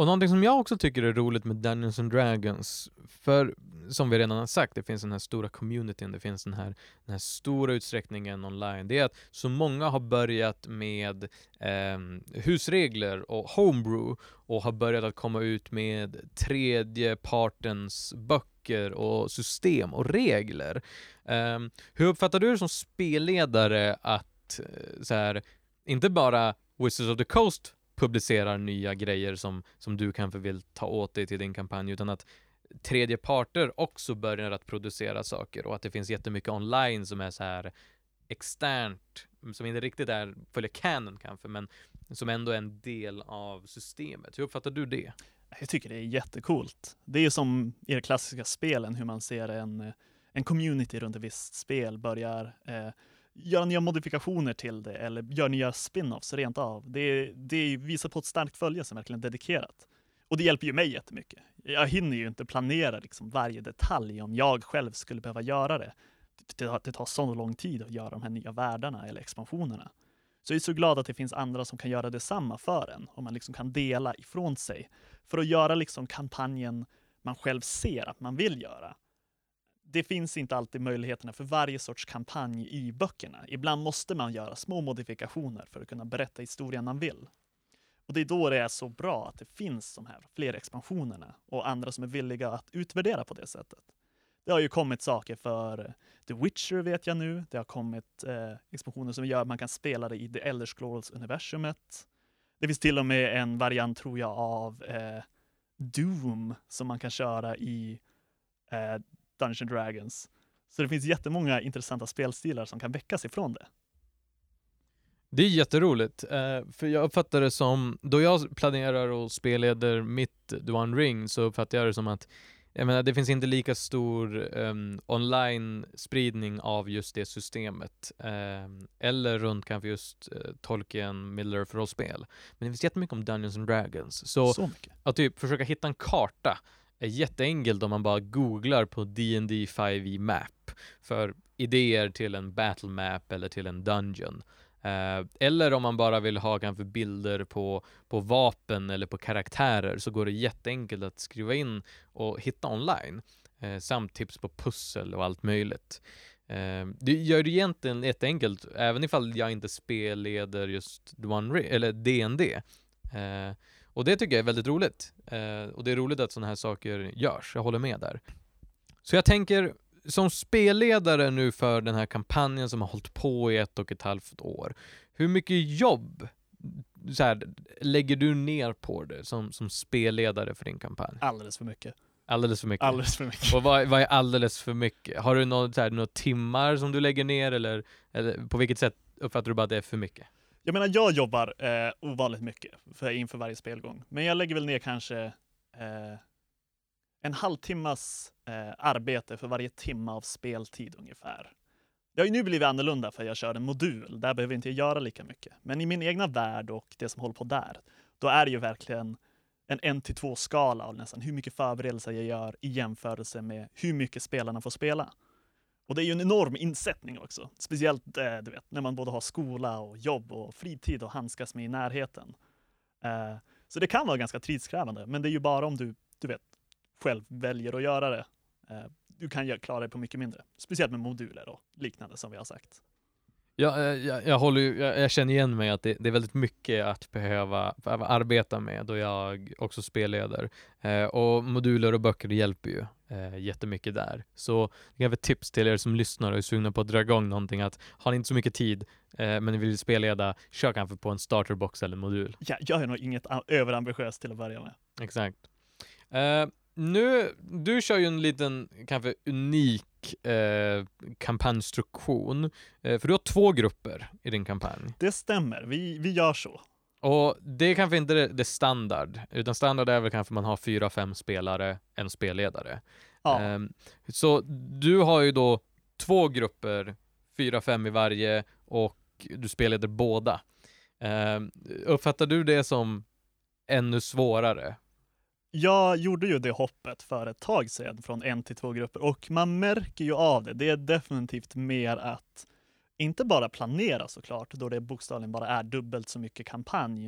Och någonting som jag också tycker är roligt med Dungeons and Dragons, för som vi redan har sagt, det finns den här stora communityn, det finns den här, den här stora utsträckningen online, det är att så många har börjat med eh, husregler och homebrew och har börjat att komma ut med tredje partens böcker och system och regler. Eh, hur uppfattar du det som spelledare att Eh, så här, inte bara Wizards of the Coast publicerar nya grejer som, som du kanske vill ta åt dig till din kampanj, utan att tredje parter också börjar att producera saker och att det finns jättemycket online som är så här externt, som inte riktigt är, följer canon kanske, men som ändå är en del av systemet. Hur uppfattar du det? Jag tycker det är jättekult. Det är ju som i de klassiska spelen, hur man ser en, en community runt ett visst spel börjar eh, göra nya modifikationer till det eller gör nya spin-offs rent av. Det, det visar på ett starkt följe som verkligen är dedikerat. Och det hjälper ju mig jättemycket. Jag hinner ju inte planera liksom varje detalj om jag själv skulle behöva göra det. Det, det tar så lång tid att göra de här nya världarna eller expansionerna. Så jag är så glad att det finns andra som kan göra detsamma för en och man liksom kan dela ifrån sig för att göra liksom kampanjen man själv ser att man vill göra. Det finns inte alltid möjligheterna för varje sorts kampanj i böckerna. Ibland måste man göra små modifikationer för att kunna berätta historien man vill. Och det är då det är så bra att det finns de här fler expansionerna och andra som är villiga att utvärdera på det sättet. Det har ju kommit saker för eh, The Witcher vet jag nu. Det har kommit eh, expansioner som gör att man kan spela det i The Elder Scrolls-universumet. Det finns till och med en variant, tror jag, av eh, Doom som man kan köra i eh, Dungeons Dragons. Så det finns jättemånga intressanta spelstilar som kan väckas ifrån det. Det är jätteroligt, eh, för jag uppfattar det som, då jag planerar och spelleder mitt The One Ring så uppfattar jag det som att jag menar, det finns inte lika stor um, online-spridning av just det systemet. Um, eller runt kanske just uh, Tolkien, Middle-earth-rollspel. Men det finns jättemycket om Dungeons and Dragons. Så, Så mycket. att typ försöka hitta en karta är jätteenkelt om man bara googlar på D&D 5e e Map för idéer till en battle map eller till en dungeon. Eh, eller om man bara vill ha kanske bilder på, på vapen eller på karaktärer så går det jätteenkelt att skriva in och hitta online. Eh, samt tips på pussel och allt möjligt. Eh, det gör det egentligen jätteenkelt, även ifall jag inte spelleder just One Ring, eller D&D. Eh, och det tycker jag är väldigt roligt. Eh, och det är roligt att sådana här saker görs, jag håller med där. Så jag tänker, som spelledare nu för den här kampanjen som har hållit på i ett och ett halvt år, hur mycket jobb så här, lägger du ner på det som, som spelledare för din kampanj? Alldeles för mycket. Alldeles för mycket? Alldeles för mycket. Och vad, vad är alldeles för mycket? Har du något, så här, några timmar som du lägger ner eller, eller på vilket sätt uppfattar du bara att det är för mycket? Jag menar, jag jobbar eh, ovanligt mycket för, inför varje spelgång, men jag lägger väl ner kanske eh, en halvtimmas eh, arbete för varje timme av speltid ungefär. Det har ju nu blivit annorlunda för jag kör en modul, där behöver jag inte göra lika mycket. Men i min egna värld och det som håller på där, då är det ju verkligen en 1 till 2 skala av nästan hur mycket förberedelser jag gör i jämförelse med hur mycket spelarna får spela. Och det är ju en enorm insättning också, speciellt eh, du vet, när man både har skola och jobb och fritid att handskas med i närheten. Eh, så det kan vara ganska tidskrävande, men det är ju bara om du, du vet, själv väljer att göra det. Eh, du kan klara det på mycket mindre, speciellt med moduler och liknande som vi har sagt. Ja, eh, jag, jag, håller, jag, jag känner igen mig att det, det är väldigt mycket att behöva, behöva arbeta med då jag också spelleder. Eh, och moduler och böcker hjälper ju eh, jättemycket där. Så det är ett tips till er som lyssnar och är sugna på att dra igång någonting att har ni inte så mycket tid eh, men ni vill spelleda, kör kanske på en starterbox eller modul. Ja, jag är nog inget a- överambitiös till att börja med. Exakt. Eh, nu, du kör ju en liten, kanske unik eh, kampanjstruktion. Eh, för du har två grupper i din kampanj. Det stämmer, vi, vi gör så. Och det är kanske inte det, det standard, utan standard är väl kanske man har fyra, fem spelare, en spelledare. Ja, Ehm, så du har ju då två grupper, fyra, fem i varje och du spelleder båda. Ehm, uppfattar du det som ännu svårare? Jag gjorde ju det hoppet för ett tag sedan från en till två grupper och man märker ju av det. Det är definitivt mer att inte bara planera såklart, då det bokstavligen bara är dubbelt så mycket kampanj.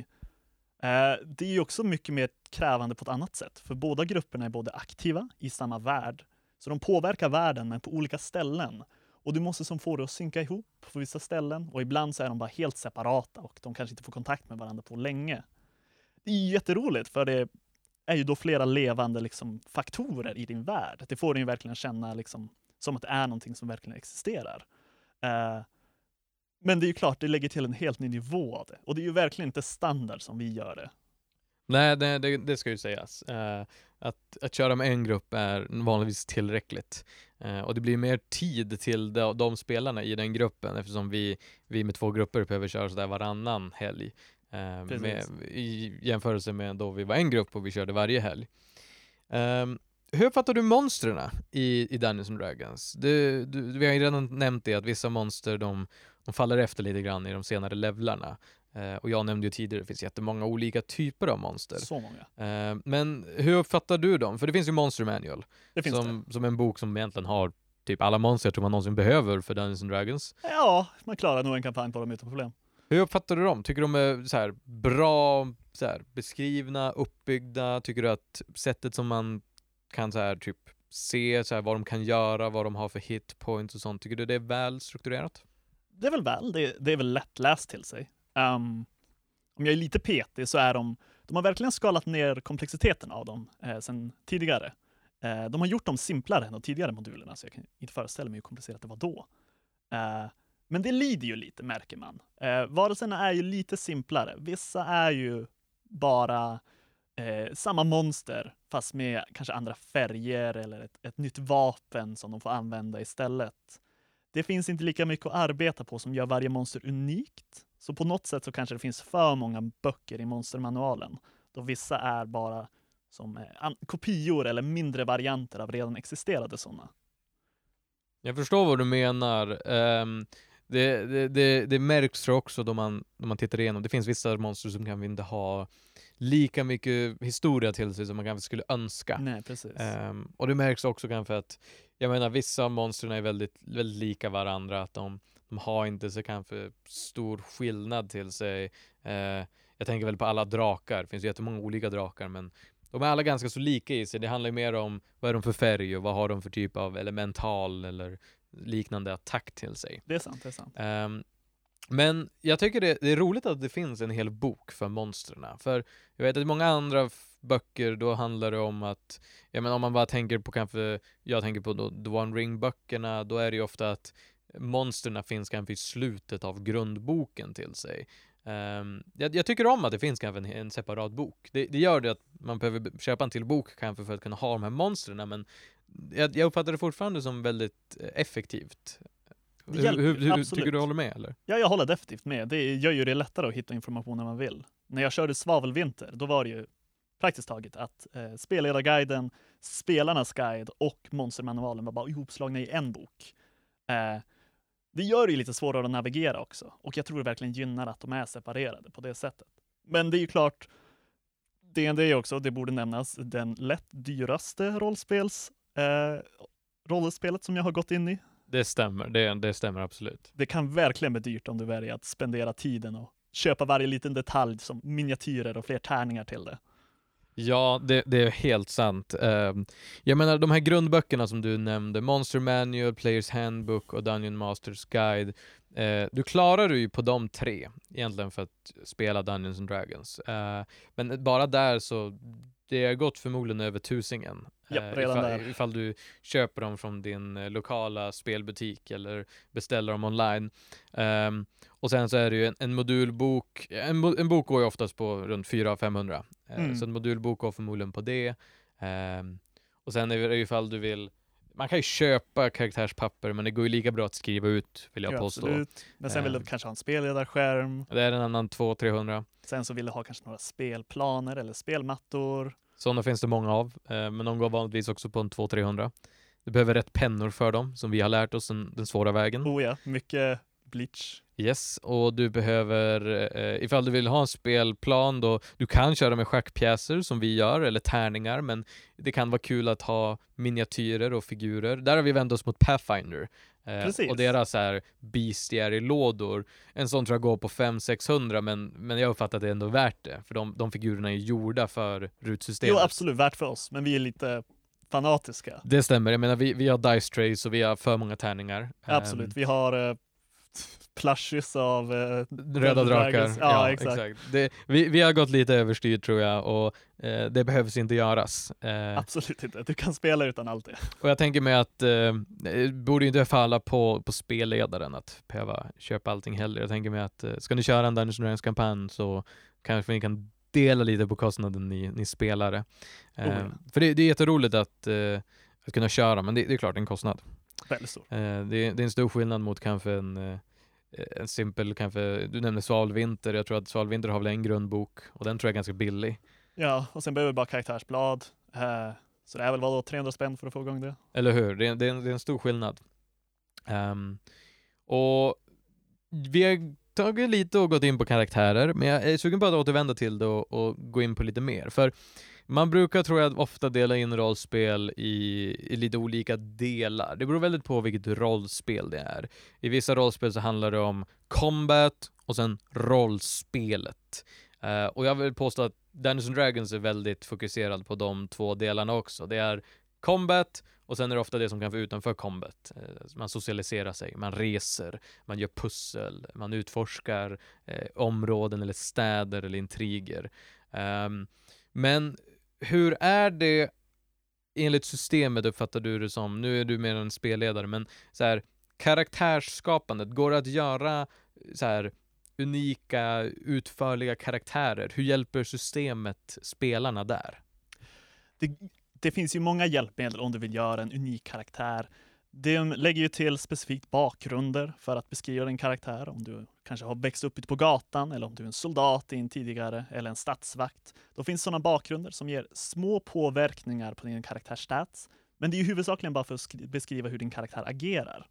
Eh, Det är ju också mycket mer krävande på ett annat sätt, för båda grupperna är både aktiva i samma värld, så de påverkar världen men på olika ställen. Och du måste som få det att synka ihop på vissa ställen och ibland så är de bara helt separata och de kanske inte får kontakt med varandra på länge. Det är jätteroligt för det är ju då flera levande liksom, faktorer i din värld. Det får dig ju verkligen känna liksom, som att det är någonting som verkligen existerar. Eh, men det är ju klart, det lägger till en helt ny nivå av det. Och det är ju verkligen inte standard som vi gör det. Nej, det, det, det ska ju sägas. Eh, att, att köra med en grupp är vanligtvis tillräckligt. Eh, och det blir mer tid till de, de spelarna i den gruppen eftersom vi, vi med två grupper behöver köra sådär varannan helg. Eh, med, I jämförelse med då vi var en grupp och vi körde varje helg. Ehm, hur uppfattar du monstren i, i Dungeons and Dragons? Du, du, vi har ju redan nämnt det att vissa monster de, de faller efter lite grann i de senare levlarna. Eh, och jag nämnde ju tidigare, det finns jättemånga olika typer av monster. Så många. Eh, men hur uppfattar du dem? För det finns ju Monster Manual, Det finns det. som, som en bok som egentligen har typ alla monster jag tror man någonsin behöver för Dungeons and Dragons. Ja, man klarar nog en kampanj på dem utan problem. Hur uppfattar du dem? Tycker du de är så här bra så här, beskrivna, uppbyggda? Tycker du att sättet som man kan så här, typ se så här, vad de kan göra, vad de har för hitpoints och sånt, tycker du det är väl strukturerat? Det är väl väl, det, det är väl lättläst till sig. Um, om jag är lite petig så är de, de har verkligen skalat ner komplexiteten av dem eh, sen tidigare. Eh, de har gjort dem simplare än de tidigare modulerna, så jag kan inte föreställa mig hur komplicerat det var då. Eh, men det lider ju lite, märker man. Eh, varelserna är ju lite simplare. Vissa är ju bara eh, samma monster, fast med kanske andra färger eller ett, ett nytt vapen som de får använda istället. Det finns inte lika mycket att arbeta på som gör varje monster unikt. Så på något sätt så kanske det finns för många böcker i monstermanualen, då vissa är bara som eh, kopior eller mindre varianter av redan existerande sådana. Jag förstår vad du menar. Um, det, det, det, det, märks också då man, då man tittar igenom. Det finns vissa monster som kanske inte har lika mycket historia till sig som man kanske skulle önska. Nej, precis. Um, och det märks också kanske att, jag menar vissa av monstren är väldigt, väldigt lika varandra, att de, de har inte så kanske stor skillnad till sig. Uh, jag tänker väl på alla drakar, det finns jättemånga olika drakar men de är alla ganska så lika i sig. Det handlar ju mer om vad är de för färg och vad har de för typ av elemental eller liknande attack till sig. Det är sant, det är sant. Um, men jag tycker det, det, är roligt att det finns en hel bok för monstren. För jag vet att i många andra böcker då handlar det om att, jag menar om man bara tänker på kanske, jag tänker på då, The One Ring böckerna, då är det ju ofta att monstren finns kanske i slutet av grundboken till sig. Um, jag, jag, tycker om att det finns kanske en, en separat bok. Det, det, gör det att man behöver köpa en till bok kanske för att kunna ha de här monstren, men jag, jag uppfattar det fortfarande som väldigt eh, effektivt. Hjälper, hur, hur, hur tycker du håller med eller? Ja, jag håller definitivt med. Det gör ju det lättare att hitta information när man vill. När jag körde Svavelvinter, då var det ju praktiskt taget att eh, spelledarguiden, spelarnas guide och monstermanualen var bara ihopslagna i en bok. Eh, det gör det ju lite svårare att navigera också och jag tror det verkligen gynnar att de är separerade på det sättet. Men det är ju klart, D&D är också, det borde nämnas, den lätt dyraste rollspels eh, rollspelet som jag har gått in i. Det stämmer, det, det stämmer absolut. Det kan verkligen bli dyrt om du väljer att spendera tiden och köpa varje liten detalj som miniatyrer och fler tärningar till det. Ja, det, det, är helt sant. Uh, jag menar de här grundböckerna som du nämnde, Monster Manual, Players Handbook och Dungeon Masters Guide. Uh, du klarar ju på de tre egentligen för att spela Dungeons and Dragons. Uh, men bara där så, det har gått förmodligen över tusingen. Ja, eh, redan ifall, där. ifall du köper dem från din eh, lokala spelbutik eller beställer dem online. Um, och sen så är det ju en, en modulbok, en, en, bok går ju oftast på runt 400-500. Eh, mm. Så en modulbok går förmodligen på det. Um, och sen är det ifall du vill man kan ju köpa karaktärspapper men det går ju lika bra att skriva ut vill jag ja, påstå. Absolut. Men sen vill du kanske ha en spelledarskärm. Det är en annan 200-300. Sen så vill du ha kanske några spelplaner eller spelmattor. Sådana finns det många av, eh, men de går vanligtvis också på en 200-300. Du behöver rätt pennor för dem, som vi har lärt oss den, den svåra vägen. Oh ja, mycket bleach. Yes, och du behöver, eh, ifall du vill ha en spelplan då, du kan köra med schackpjäser som vi gör, eller tärningar, men det kan vara kul att ha miniatyrer och figurer. Där har vi vänt oss mot Pathfinder. Eh, och deras här bestiary-lådor. En sån tror jag går på 500-600 men, men jag uppfattar att det är ändå värt det. För de, de figurerna är gjorda för rutsystemet. Jo absolut, värt för oss. Men vi är lite fanatiska. Det stämmer. Jag menar vi, vi har dice trays och vi har för många tärningar. Absolut. Um, vi har plushes av uh, Röda drakar. Ja, ja, exakt. exakt. Det, vi, vi har gått lite överstyr tror jag och eh, det behövs inte göras. Eh, Absolut inte, du kan spela utan allt det. Och jag tänker mig att eh, det borde inte falla på, på spelledaren att behöva köpa allting heller. Jag tänker mig att eh, ska ni köra en Dungeons Dragons kampanj så kanske ni kan dela lite på kostnaden ni, ni spelare. Oh, ja. För det, det är jätteroligt att, eh, att kunna köra, men det, det är klart en kostnad. Väldigt stor. Det, det, är en stor skillnad mot kanske en Eh, en simpel kanske, du nämnde Svalvinter, jag tror att Svalvinter har väl en grundbok och den tror jag är ganska billig. Ja, och sen behöver vi bara karaktärsblad. Uh, så det är väl vadå, 300 spänn för att få igång det? Eller hur, det är, det är, en, det är en stor skillnad. Um, och vi har tagit lite och gått in på karaktärer, men jag är sugen på att återvända till det och, och gå in på lite mer. För man brukar, tror jag, ofta dela in rollspel i, i, lite olika delar. Det beror väldigt på vilket rollspel det är. I vissa rollspel så handlar det om combat och sen rollspelet. Uh, och jag vill påstå att Dungeons and Dragons är väldigt fokuserad på de två delarna också. Det är combat och sen är det ofta det som kan vara utanför combat. Uh, man socialiserar sig, man reser, man gör pussel, man utforskar uh, områden eller städer eller intriger. Um, men hur är det enligt systemet uppfattar du det som, nu är du mer en spelledare, men så här, karaktärsskapandet, går det att göra så här unika, utförliga karaktärer? Hur hjälper systemet spelarna där? Det, det finns ju många hjälpmedel om du vill göra en unik karaktär. De lägger ju till specifikt bakgrunder för att beskriva din karaktär. Om du kanske har växt upp ute på gatan eller om du är en soldat i en tidigare eller en stadsvakt. Då finns sådana bakgrunder som ger små påverkningar på din karaktärs stats. Men det är ju huvudsakligen bara för att beskriva hur din karaktär agerar.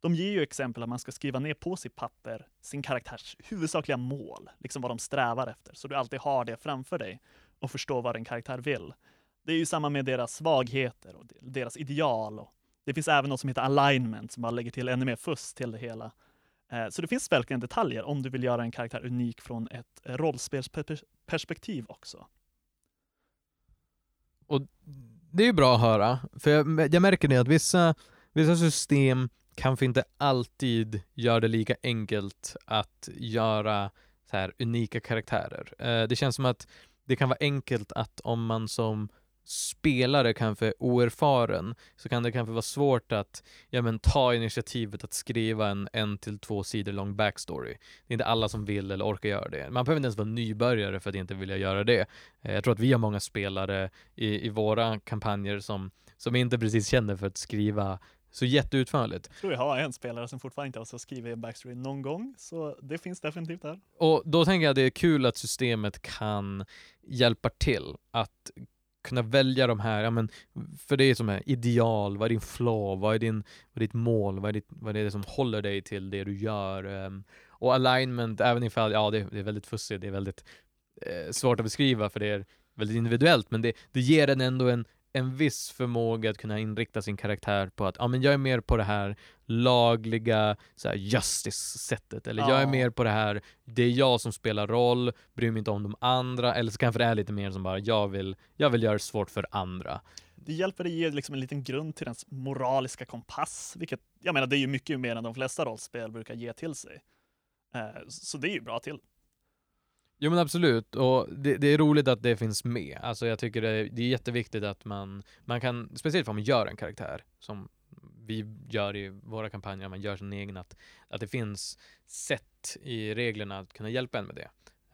De ger ju exempel att man ska skriva ner på sitt papper sin karaktärs huvudsakliga mål, liksom vad de strävar efter, så du alltid har det framför dig och förstår vad din karaktär vill. Det är ju samma med deras svagheter och deras ideal. Och det finns även något som heter alignment som bara lägger till ännu mer fuss till det hela. Eh, så det finns verkligen detaljer om du vill göra en karaktär unik från ett rollspelsperspektiv också. Och det är ju bra att höra, för jag, jag märker det att vissa, vissa system kanske inte alltid gör det lika enkelt att göra så här unika karaktärer. Eh, det känns som att det kan vara enkelt att om man som spelare kanske oerfaren så kan det kanske vara svårt att ja, men, ta initiativet att skriva en en till två sidor lång backstory. Det är inte alla som vill eller orkar göra det. Man behöver inte ens vara nybörjare för att inte vilja göra det. Eh, jag tror att vi har många spelare i, i våra kampanjer som, som inte precis känner för att skriva så jätteutförligt. Jag tror jag har en spelare som fortfarande inte har skrivit en backstory någon gång, så det finns definitivt där. Och då tänker jag att det är kul att systemet kan hjälpa till att kunna välja de här, ja men, för det är som är ideal, vad är din flow, vad är, din, vad är ditt mål, vad är, ditt, vad är det som håller dig till det du gör? Um, och alignment, även ifall, ja det, det är väldigt fussigt, det är väldigt eh, svårt att beskriva för det är väldigt individuellt, men det, det ger en ändå en, en viss förmåga att kunna inrikta sin karaktär på att ja, men jag är mer på det här lagliga så justice-sättet, eller ja. jag är mer på det här, det är jag som spelar roll, bryr mig inte om de andra, eller så kanske det är lite mer som bara, jag vill, jag vill göra det svårt för andra. Det hjälper att ge liksom en liten grund till ens moraliska kompass, vilket jag menar, det är ju mycket mer än de flesta rollspel brukar ge till sig. Eh, så det är ju bra till. Jo men absolut, och det, det, är roligt att det finns med. Alltså jag tycker det, det är jätteviktigt att man, man kan, speciellt om man gör en karaktär, som vi gör i våra kampanjer, man gör sin egen, att, att det finns sätt i reglerna att kunna hjälpa en med det.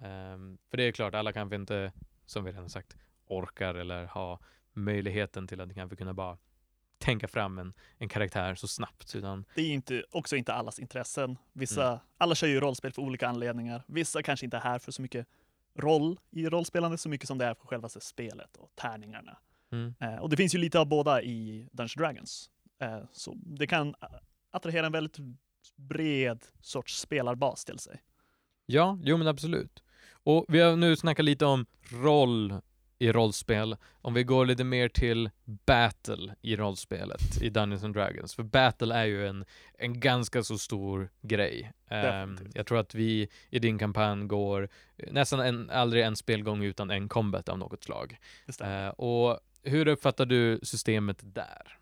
Um, för det är klart, alla kanske inte, som vi redan sagt, orkar eller har möjligheten till att kanske kunna bara tänka fram en, en karaktär så snabbt. Utan... Det är inte, också inte allas intressen. Vissa, mm. Alla kör ju rollspel för olika anledningar. Vissa kanske inte är här för så mycket roll i rollspelande så mycket som det är för själva spelet och tärningarna. Mm. Eh, och det finns ju lite av båda i Dungeons Dragons. Eh, så det kan attrahera en väldigt bred sorts spelarbas till sig. Ja, jo men absolut. Och vi har nu snackat lite om roll i rollspel. Om vi går lite mer till battle i rollspelet i Dungeons and Dragons. För battle är ju en, en ganska så stor grej. Um, jag tror att vi i din kampanj går nästan en, aldrig en spelgång utan en combat av något slag. Uh, och hur uppfattar du systemet där?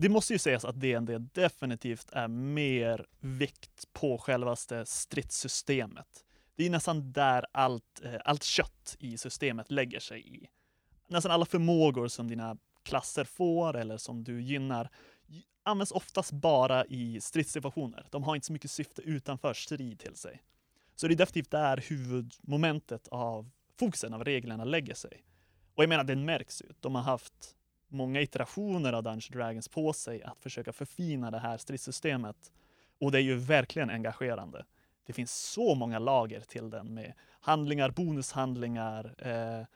Det måste ju sägas att DND definitivt är mer vikt på självaste stridssystemet det är nästan där allt, eh, allt kött i systemet lägger sig i. Nästan alla förmågor som dina klasser får eller som du gynnar används oftast bara i stridssituationer. De har inte så mycket syfte utanför strid till sig. Så det är definitivt där huvudmomentet av fokusen av reglerna lägger sig. Och jag menar, det märks ju. De har haft många iterationer av Dungeons Dragons på sig att försöka förfina det här stridssystemet. Och det är ju verkligen engagerande det finns så många lager till den med handlingar, bonushandlingar, eh,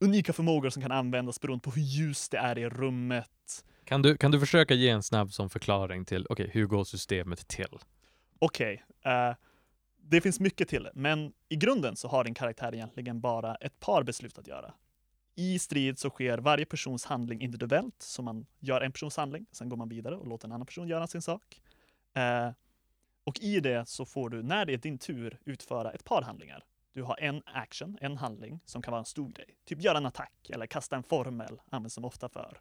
unika förmågor som kan användas beroende på hur ljust det är i rummet. Kan du, kan du försöka ge en snabb som förklaring till, okej, okay, hur går systemet till? Okej, okay, eh, det finns mycket till men i grunden så har din karaktär egentligen bara ett par beslut att göra. I strid så sker varje persons handling individuellt, så man gör en persons handling, sen går man vidare och låter en annan person göra sin sak. Eh, och i det så får du, när det är din tur, utföra ett par handlingar. Du har en action, en handling, som kan vara en stor grej. Typ göra en attack eller kasta en formel, används som ofta för.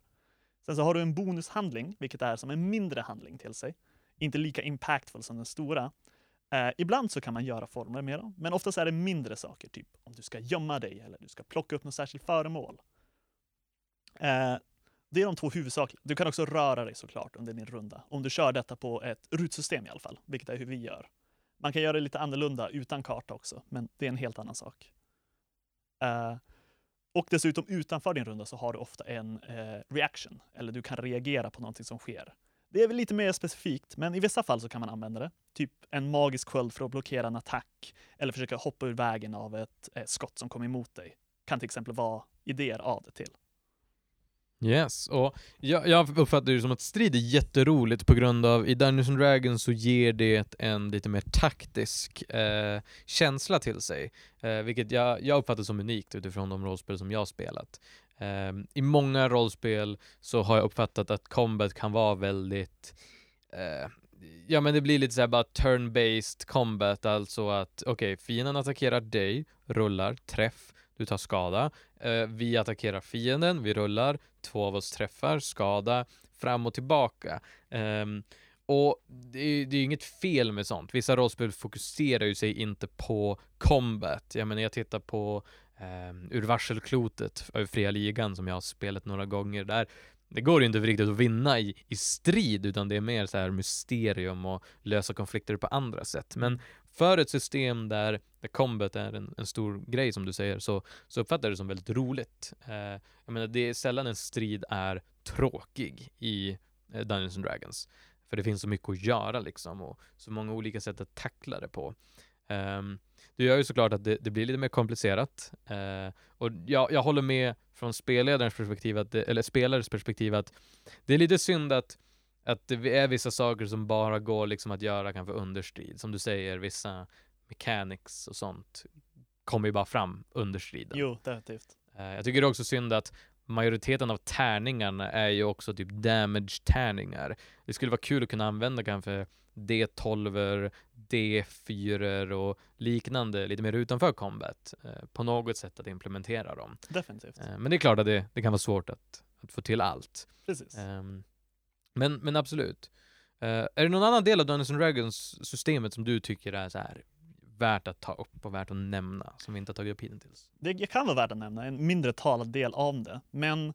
Sen så har du en bonushandling, vilket är som en mindre handling till sig. Inte lika impactful som den stora. Eh, ibland så kan man göra formler med dem, men oftast är det mindre saker, typ om du ska gömma dig eller du ska plocka upp något särskilt föremål. Eh, det är de två huvudsakliga. Du kan också röra dig såklart under din runda. Om du kör detta på ett rutsystem i alla fall, vilket är hur vi gör. Man kan göra det lite annorlunda utan karta också, men det är en helt annan sak. Eh, och dessutom utanför din runda så har du ofta en eh, reaction, eller du kan reagera på någonting som sker. Det är väl lite mer specifikt, men i vissa fall så kan man använda det. Typ en magisk sköld för att blockera en attack eller försöka hoppa ur vägen av ett eh, skott som kommer emot dig. Kan till exempel vara idéer av det till. Yes, och jag, jag uppfattar det som att strid är jätteroligt på grund av i Dungeons and Dragons så ger det en lite mer taktisk eh, känsla till sig. Eh, vilket jag, jag uppfattar som unikt utifrån de rollspel som jag spelat. Um, I många rollspel så har jag uppfattat att combat kan vara väldigt uh, Ja men det blir lite såhär bara turn-based combat, alltså att okej, okay, fienden attackerar dig, rullar, träff, du tar skada. Uh, vi attackerar fienden, vi rullar, två av oss träffar, skada, fram och tillbaka. Um, och det är, det är inget fel med sånt. Vissa rollspel fokuserar ju sig inte på combat. Jag menar, jag tittar på um, Ur varselklotet, eh, Fria Ligan, som jag har spelat några gånger. Där det går ju inte riktigt att vinna i, i strid, utan det är mer så här mysterium och lösa konflikter på andra sätt. Men för ett system där, där combat är en, en stor grej som du säger, så, så uppfattar jag det som väldigt roligt. Eh, jag menar, det är sällan en strid är tråkig i eh, Dungeons and Dragons. För det finns så mycket att göra liksom och så många olika sätt att tackla det på. Um, det gör ju såklart att det, det blir lite mer komplicerat. Uh, och jag, jag håller med från spelledarens perspektiv, att det, eller spelares perspektiv, att det är lite synd att att det är vissa saker som bara går liksom att göra kanske understrid. Som du säger, vissa mechanics och sånt kommer ju bara fram under striden. Jo, definitivt. Uh, jag tycker det är också synd att majoriteten av tärningarna är ju också typ damage-tärningar. Det skulle vara kul att kunna använda kanske D12, D4 och liknande lite mer utanför combat uh, på något sätt att implementera dem. Definitivt. Uh, men det är klart att det, det kan vara svårt att, att få till allt. Precis. Um, men, men absolut. Uh, är det någon annan del av Dungeons and Dragons systemet som du tycker är så här värt att ta upp och värt att nämna, som vi inte har tagit upp hittills? Det kan vara värt att nämna, en mindre talad del av det. Men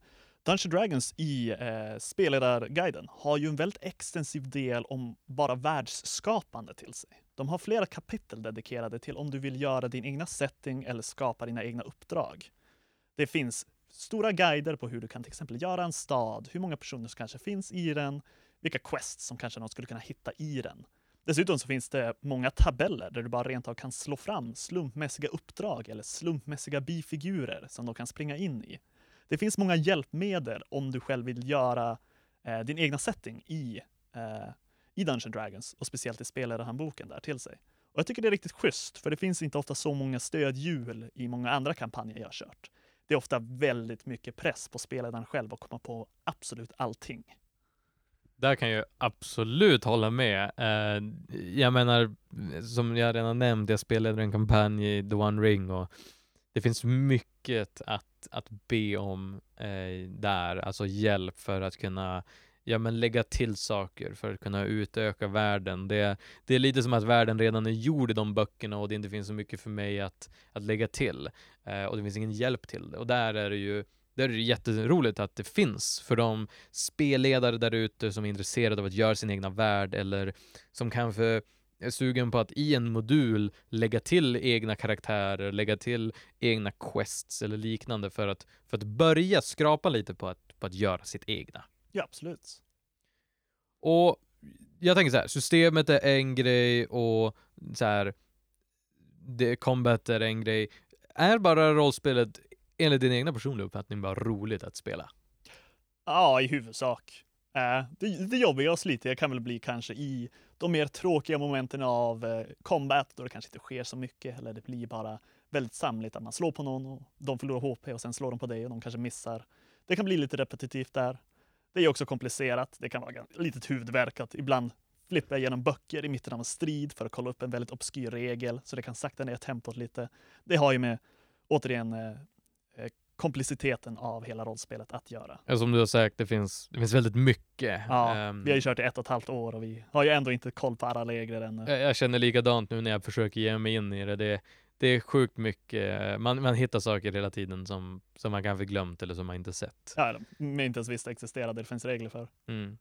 Dungeons Dragons i eh, spelledarguiden har ju en väldigt extensiv del om bara världsskapande till sig. De har flera kapitel dedikerade till om du vill göra din egna setting eller skapa dina egna uppdrag. Det finns stora guider på hur du kan till exempel göra en stad, hur många personer som kanske finns i den, vilka quests som kanske någon skulle kunna hitta i den. Dessutom så finns det många tabeller där du bara rent av kan slå fram slumpmässiga uppdrag eller slumpmässiga bifigurer som de kan springa in i. Det finns många hjälpmedel om du själv vill göra eh, din egna setting i, eh, i Dungeon Dragons och speciellt i spelledarhandboken där till sig. Och jag tycker det är riktigt schysst, för det finns inte ofta så många stödhjul i många andra kampanjer jag har kört det är ofta väldigt mycket press på spelledaren själv att komma på absolut allting. Där kan jag absolut hålla med. Eh, jag menar, som jag redan nämnt, jag spelade en kampanj i The One Ring och det finns mycket att, att be om eh, där, alltså hjälp för att kunna ja, men lägga till saker för att kunna utöka världen. Det, det är lite som att världen redan är gjord i de böckerna och det inte finns så mycket för mig att, att lägga till. Eh, och det finns ingen hjälp till det. Och där är det ju där är det jätteroligt att det finns för de spelledare där ute som är intresserade av att göra sin egna värld eller som kanske är sugen på att i en modul lägga till egna karaktärer, lägga till egna quests eller liknande för att, för att börja skrapa lite på att, på att göra sitt egna. Ja, absolut. Och jag tänker så här, systemet är en grej och så här, det, combat är en grej. Är bara rollspelet, enligt din egna personliga uppfattning, bara roligt att spela? Ja, i huvudsak. Äh, det, det jobbiga och slitiga kan väl bli kanske i de mer tråkiga momenten av eh, combat, då det kanske inte sker så mycket, eller det blir bara väldigt samligt att man slår på någon och de förlorar HP och sen slår de på dig och de kanske missar. Det kan bli lite repetitivt där. Det är också komplicerat. Det kan vara lite huvudvärk att ibland flippa igenom böcker i mitten av en strid för att kolla upp en väldigt obskyr regel, så det kan sakta ner tempot lite. Det har ju med, återigen, eh, kompliciteten av hela rollspelet att göra. Ja, som du har sagt, det finns, det finns väldigt mycket. Ja, um, vi har ju kört i ett och ett halvt år och vi har ju ändå inte koll på alla regler ännu. Jag, jag känner likadant nu när jag försöker ge mig in i det. det det är sjukt mycket, man, man hittar saker hela tiden som, som man kanske glömt eller som man inte sett. Ja, man inte ens visste existerade, det finns regler för. Mm.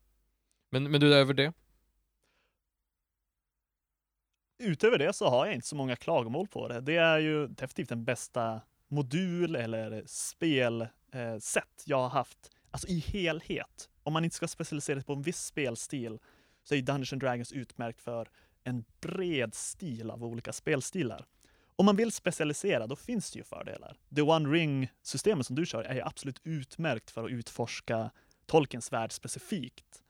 Men, men du, över det? Utöver det så har jag inte så många klagomål på det. Det är ju definitivt den bästa modul eller spelsätt eh, jag har haft, alltså i helhet, om man inte ska specialisera sig på en viss spelstil så är Dungeons and Dragons utmärkt för en bred stil av olika spelstilar. Om man vill specialisera, då finns det ju fördelar. The One Ring-systemet som du kör är ju absolut utmärkt för att utforska Tolkiens värld specifikt.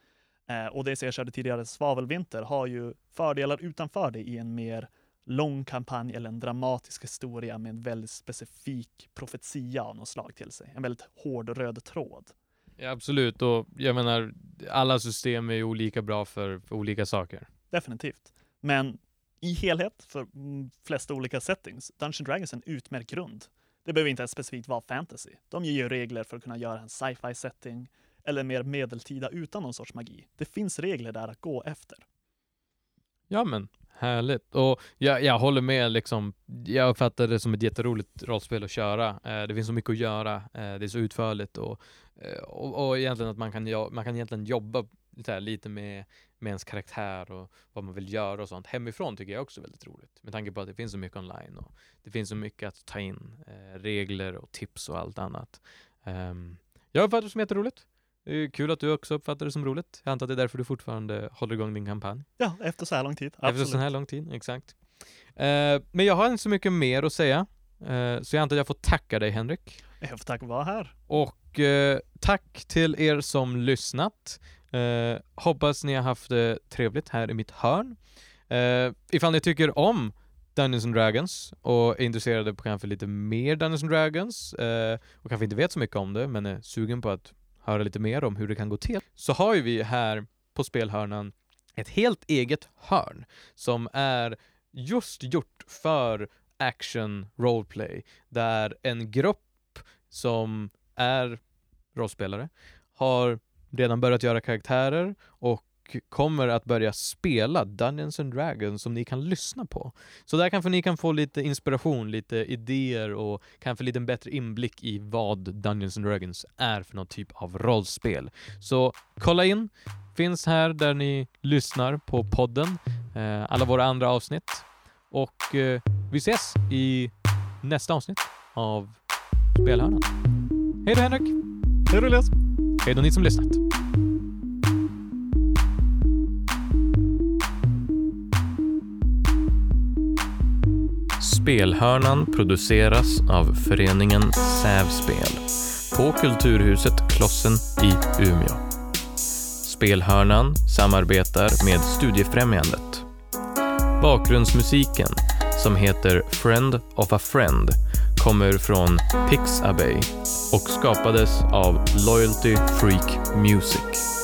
Eh, och det som jag körde tidigare, Svavelvinter, har ju fördelar utanför det i en mer lång kampanj eller en dramatisk historia med en väldigt specifik profetia av något slag till sig. En väldigt hård röd tråd. Ja, absolut, och jag menar, alla system är ju olika bra för, för olika saker. Definitivt. Men i helhet, för mm, flesta olika settings, Dungeons Dragons är en utmärkt grund. Det behöver inte ens specifikt vara fantasy. De ger ju regler för att kunna göra en sci-fi setting eller mer medeltida utan någon sorts magi. Det finns regler där att gå efter. Ja men, härligt. Och jag, jag håller med liksom, jag uppfattar det som ett jätteroligt rollspel att köra. Eh, det finns så mycket att göra, eh, det är så utförligt och, eh, och, och egentligen att man kan, man kan egentligen jobba lite, lite med, med ens karaktär och vad man vill göra och sånt. Hemifrån tycker jag också är väldigt roligt. Med tanke på att det finns så mycket online och det finns så mycket att ta in. Eh, regler och tips och allt annat. Um, jag uppfattar det som jätteroligt. Kul att du också uppfattar det som roligt. Jag antar att det är därför du fortfarande håller igång din kampanj. Ja, efter så här lång tid. Absolut. Efter så här lång tid, exakt. Uh, men jag har inte så mycket mer att säga. Uh, så jag antar att jag får tacka dig Henrik. Jag får tacka vara här. Och uh, tack till er som lyssnat. Uh, hoppas ni har haft det trevligt här i mitt hörn. Uh, ifall ni tycker om Dungeons and Dragons och är intresserade på kanske lite mer Dungeons and Dragons uh, och kanske inte vet så mycket om det men är sugen på att höra lite mer om hur det kan gå till så har ju vi här på spelhörnan ett helt eget hörn som är just gjort för action roleplay där en grupp som är rollspelare har redan börjat göra karaktärer och kommer att börja spela Dungeons and Dragons som ni kan lyssna på. Så där kanske ni kan få lite inspiration, lite idéer och kanske lite bättre inblick i vad Dungeons and Dragons är för någon typ av rollspel. Så kolla in, finns här där ni lyssnar på podden, eh, alla våra andra avsnitt och eh, vi ses i nästa avsnitt av Spelhörnan. Hej då Henrik! Hej då Elias! Hej då ni som lyssnat. Spelhörnan produceras av föreningen Sävspel på Kulturhuset Klossen i Umeå. Spelhörnan samarbetar med Studiefrämjandet. Bakgrundsmusiken, som heter Friend of a Friend, kommer från Pixabay och skapades av Loyalty Freak Music.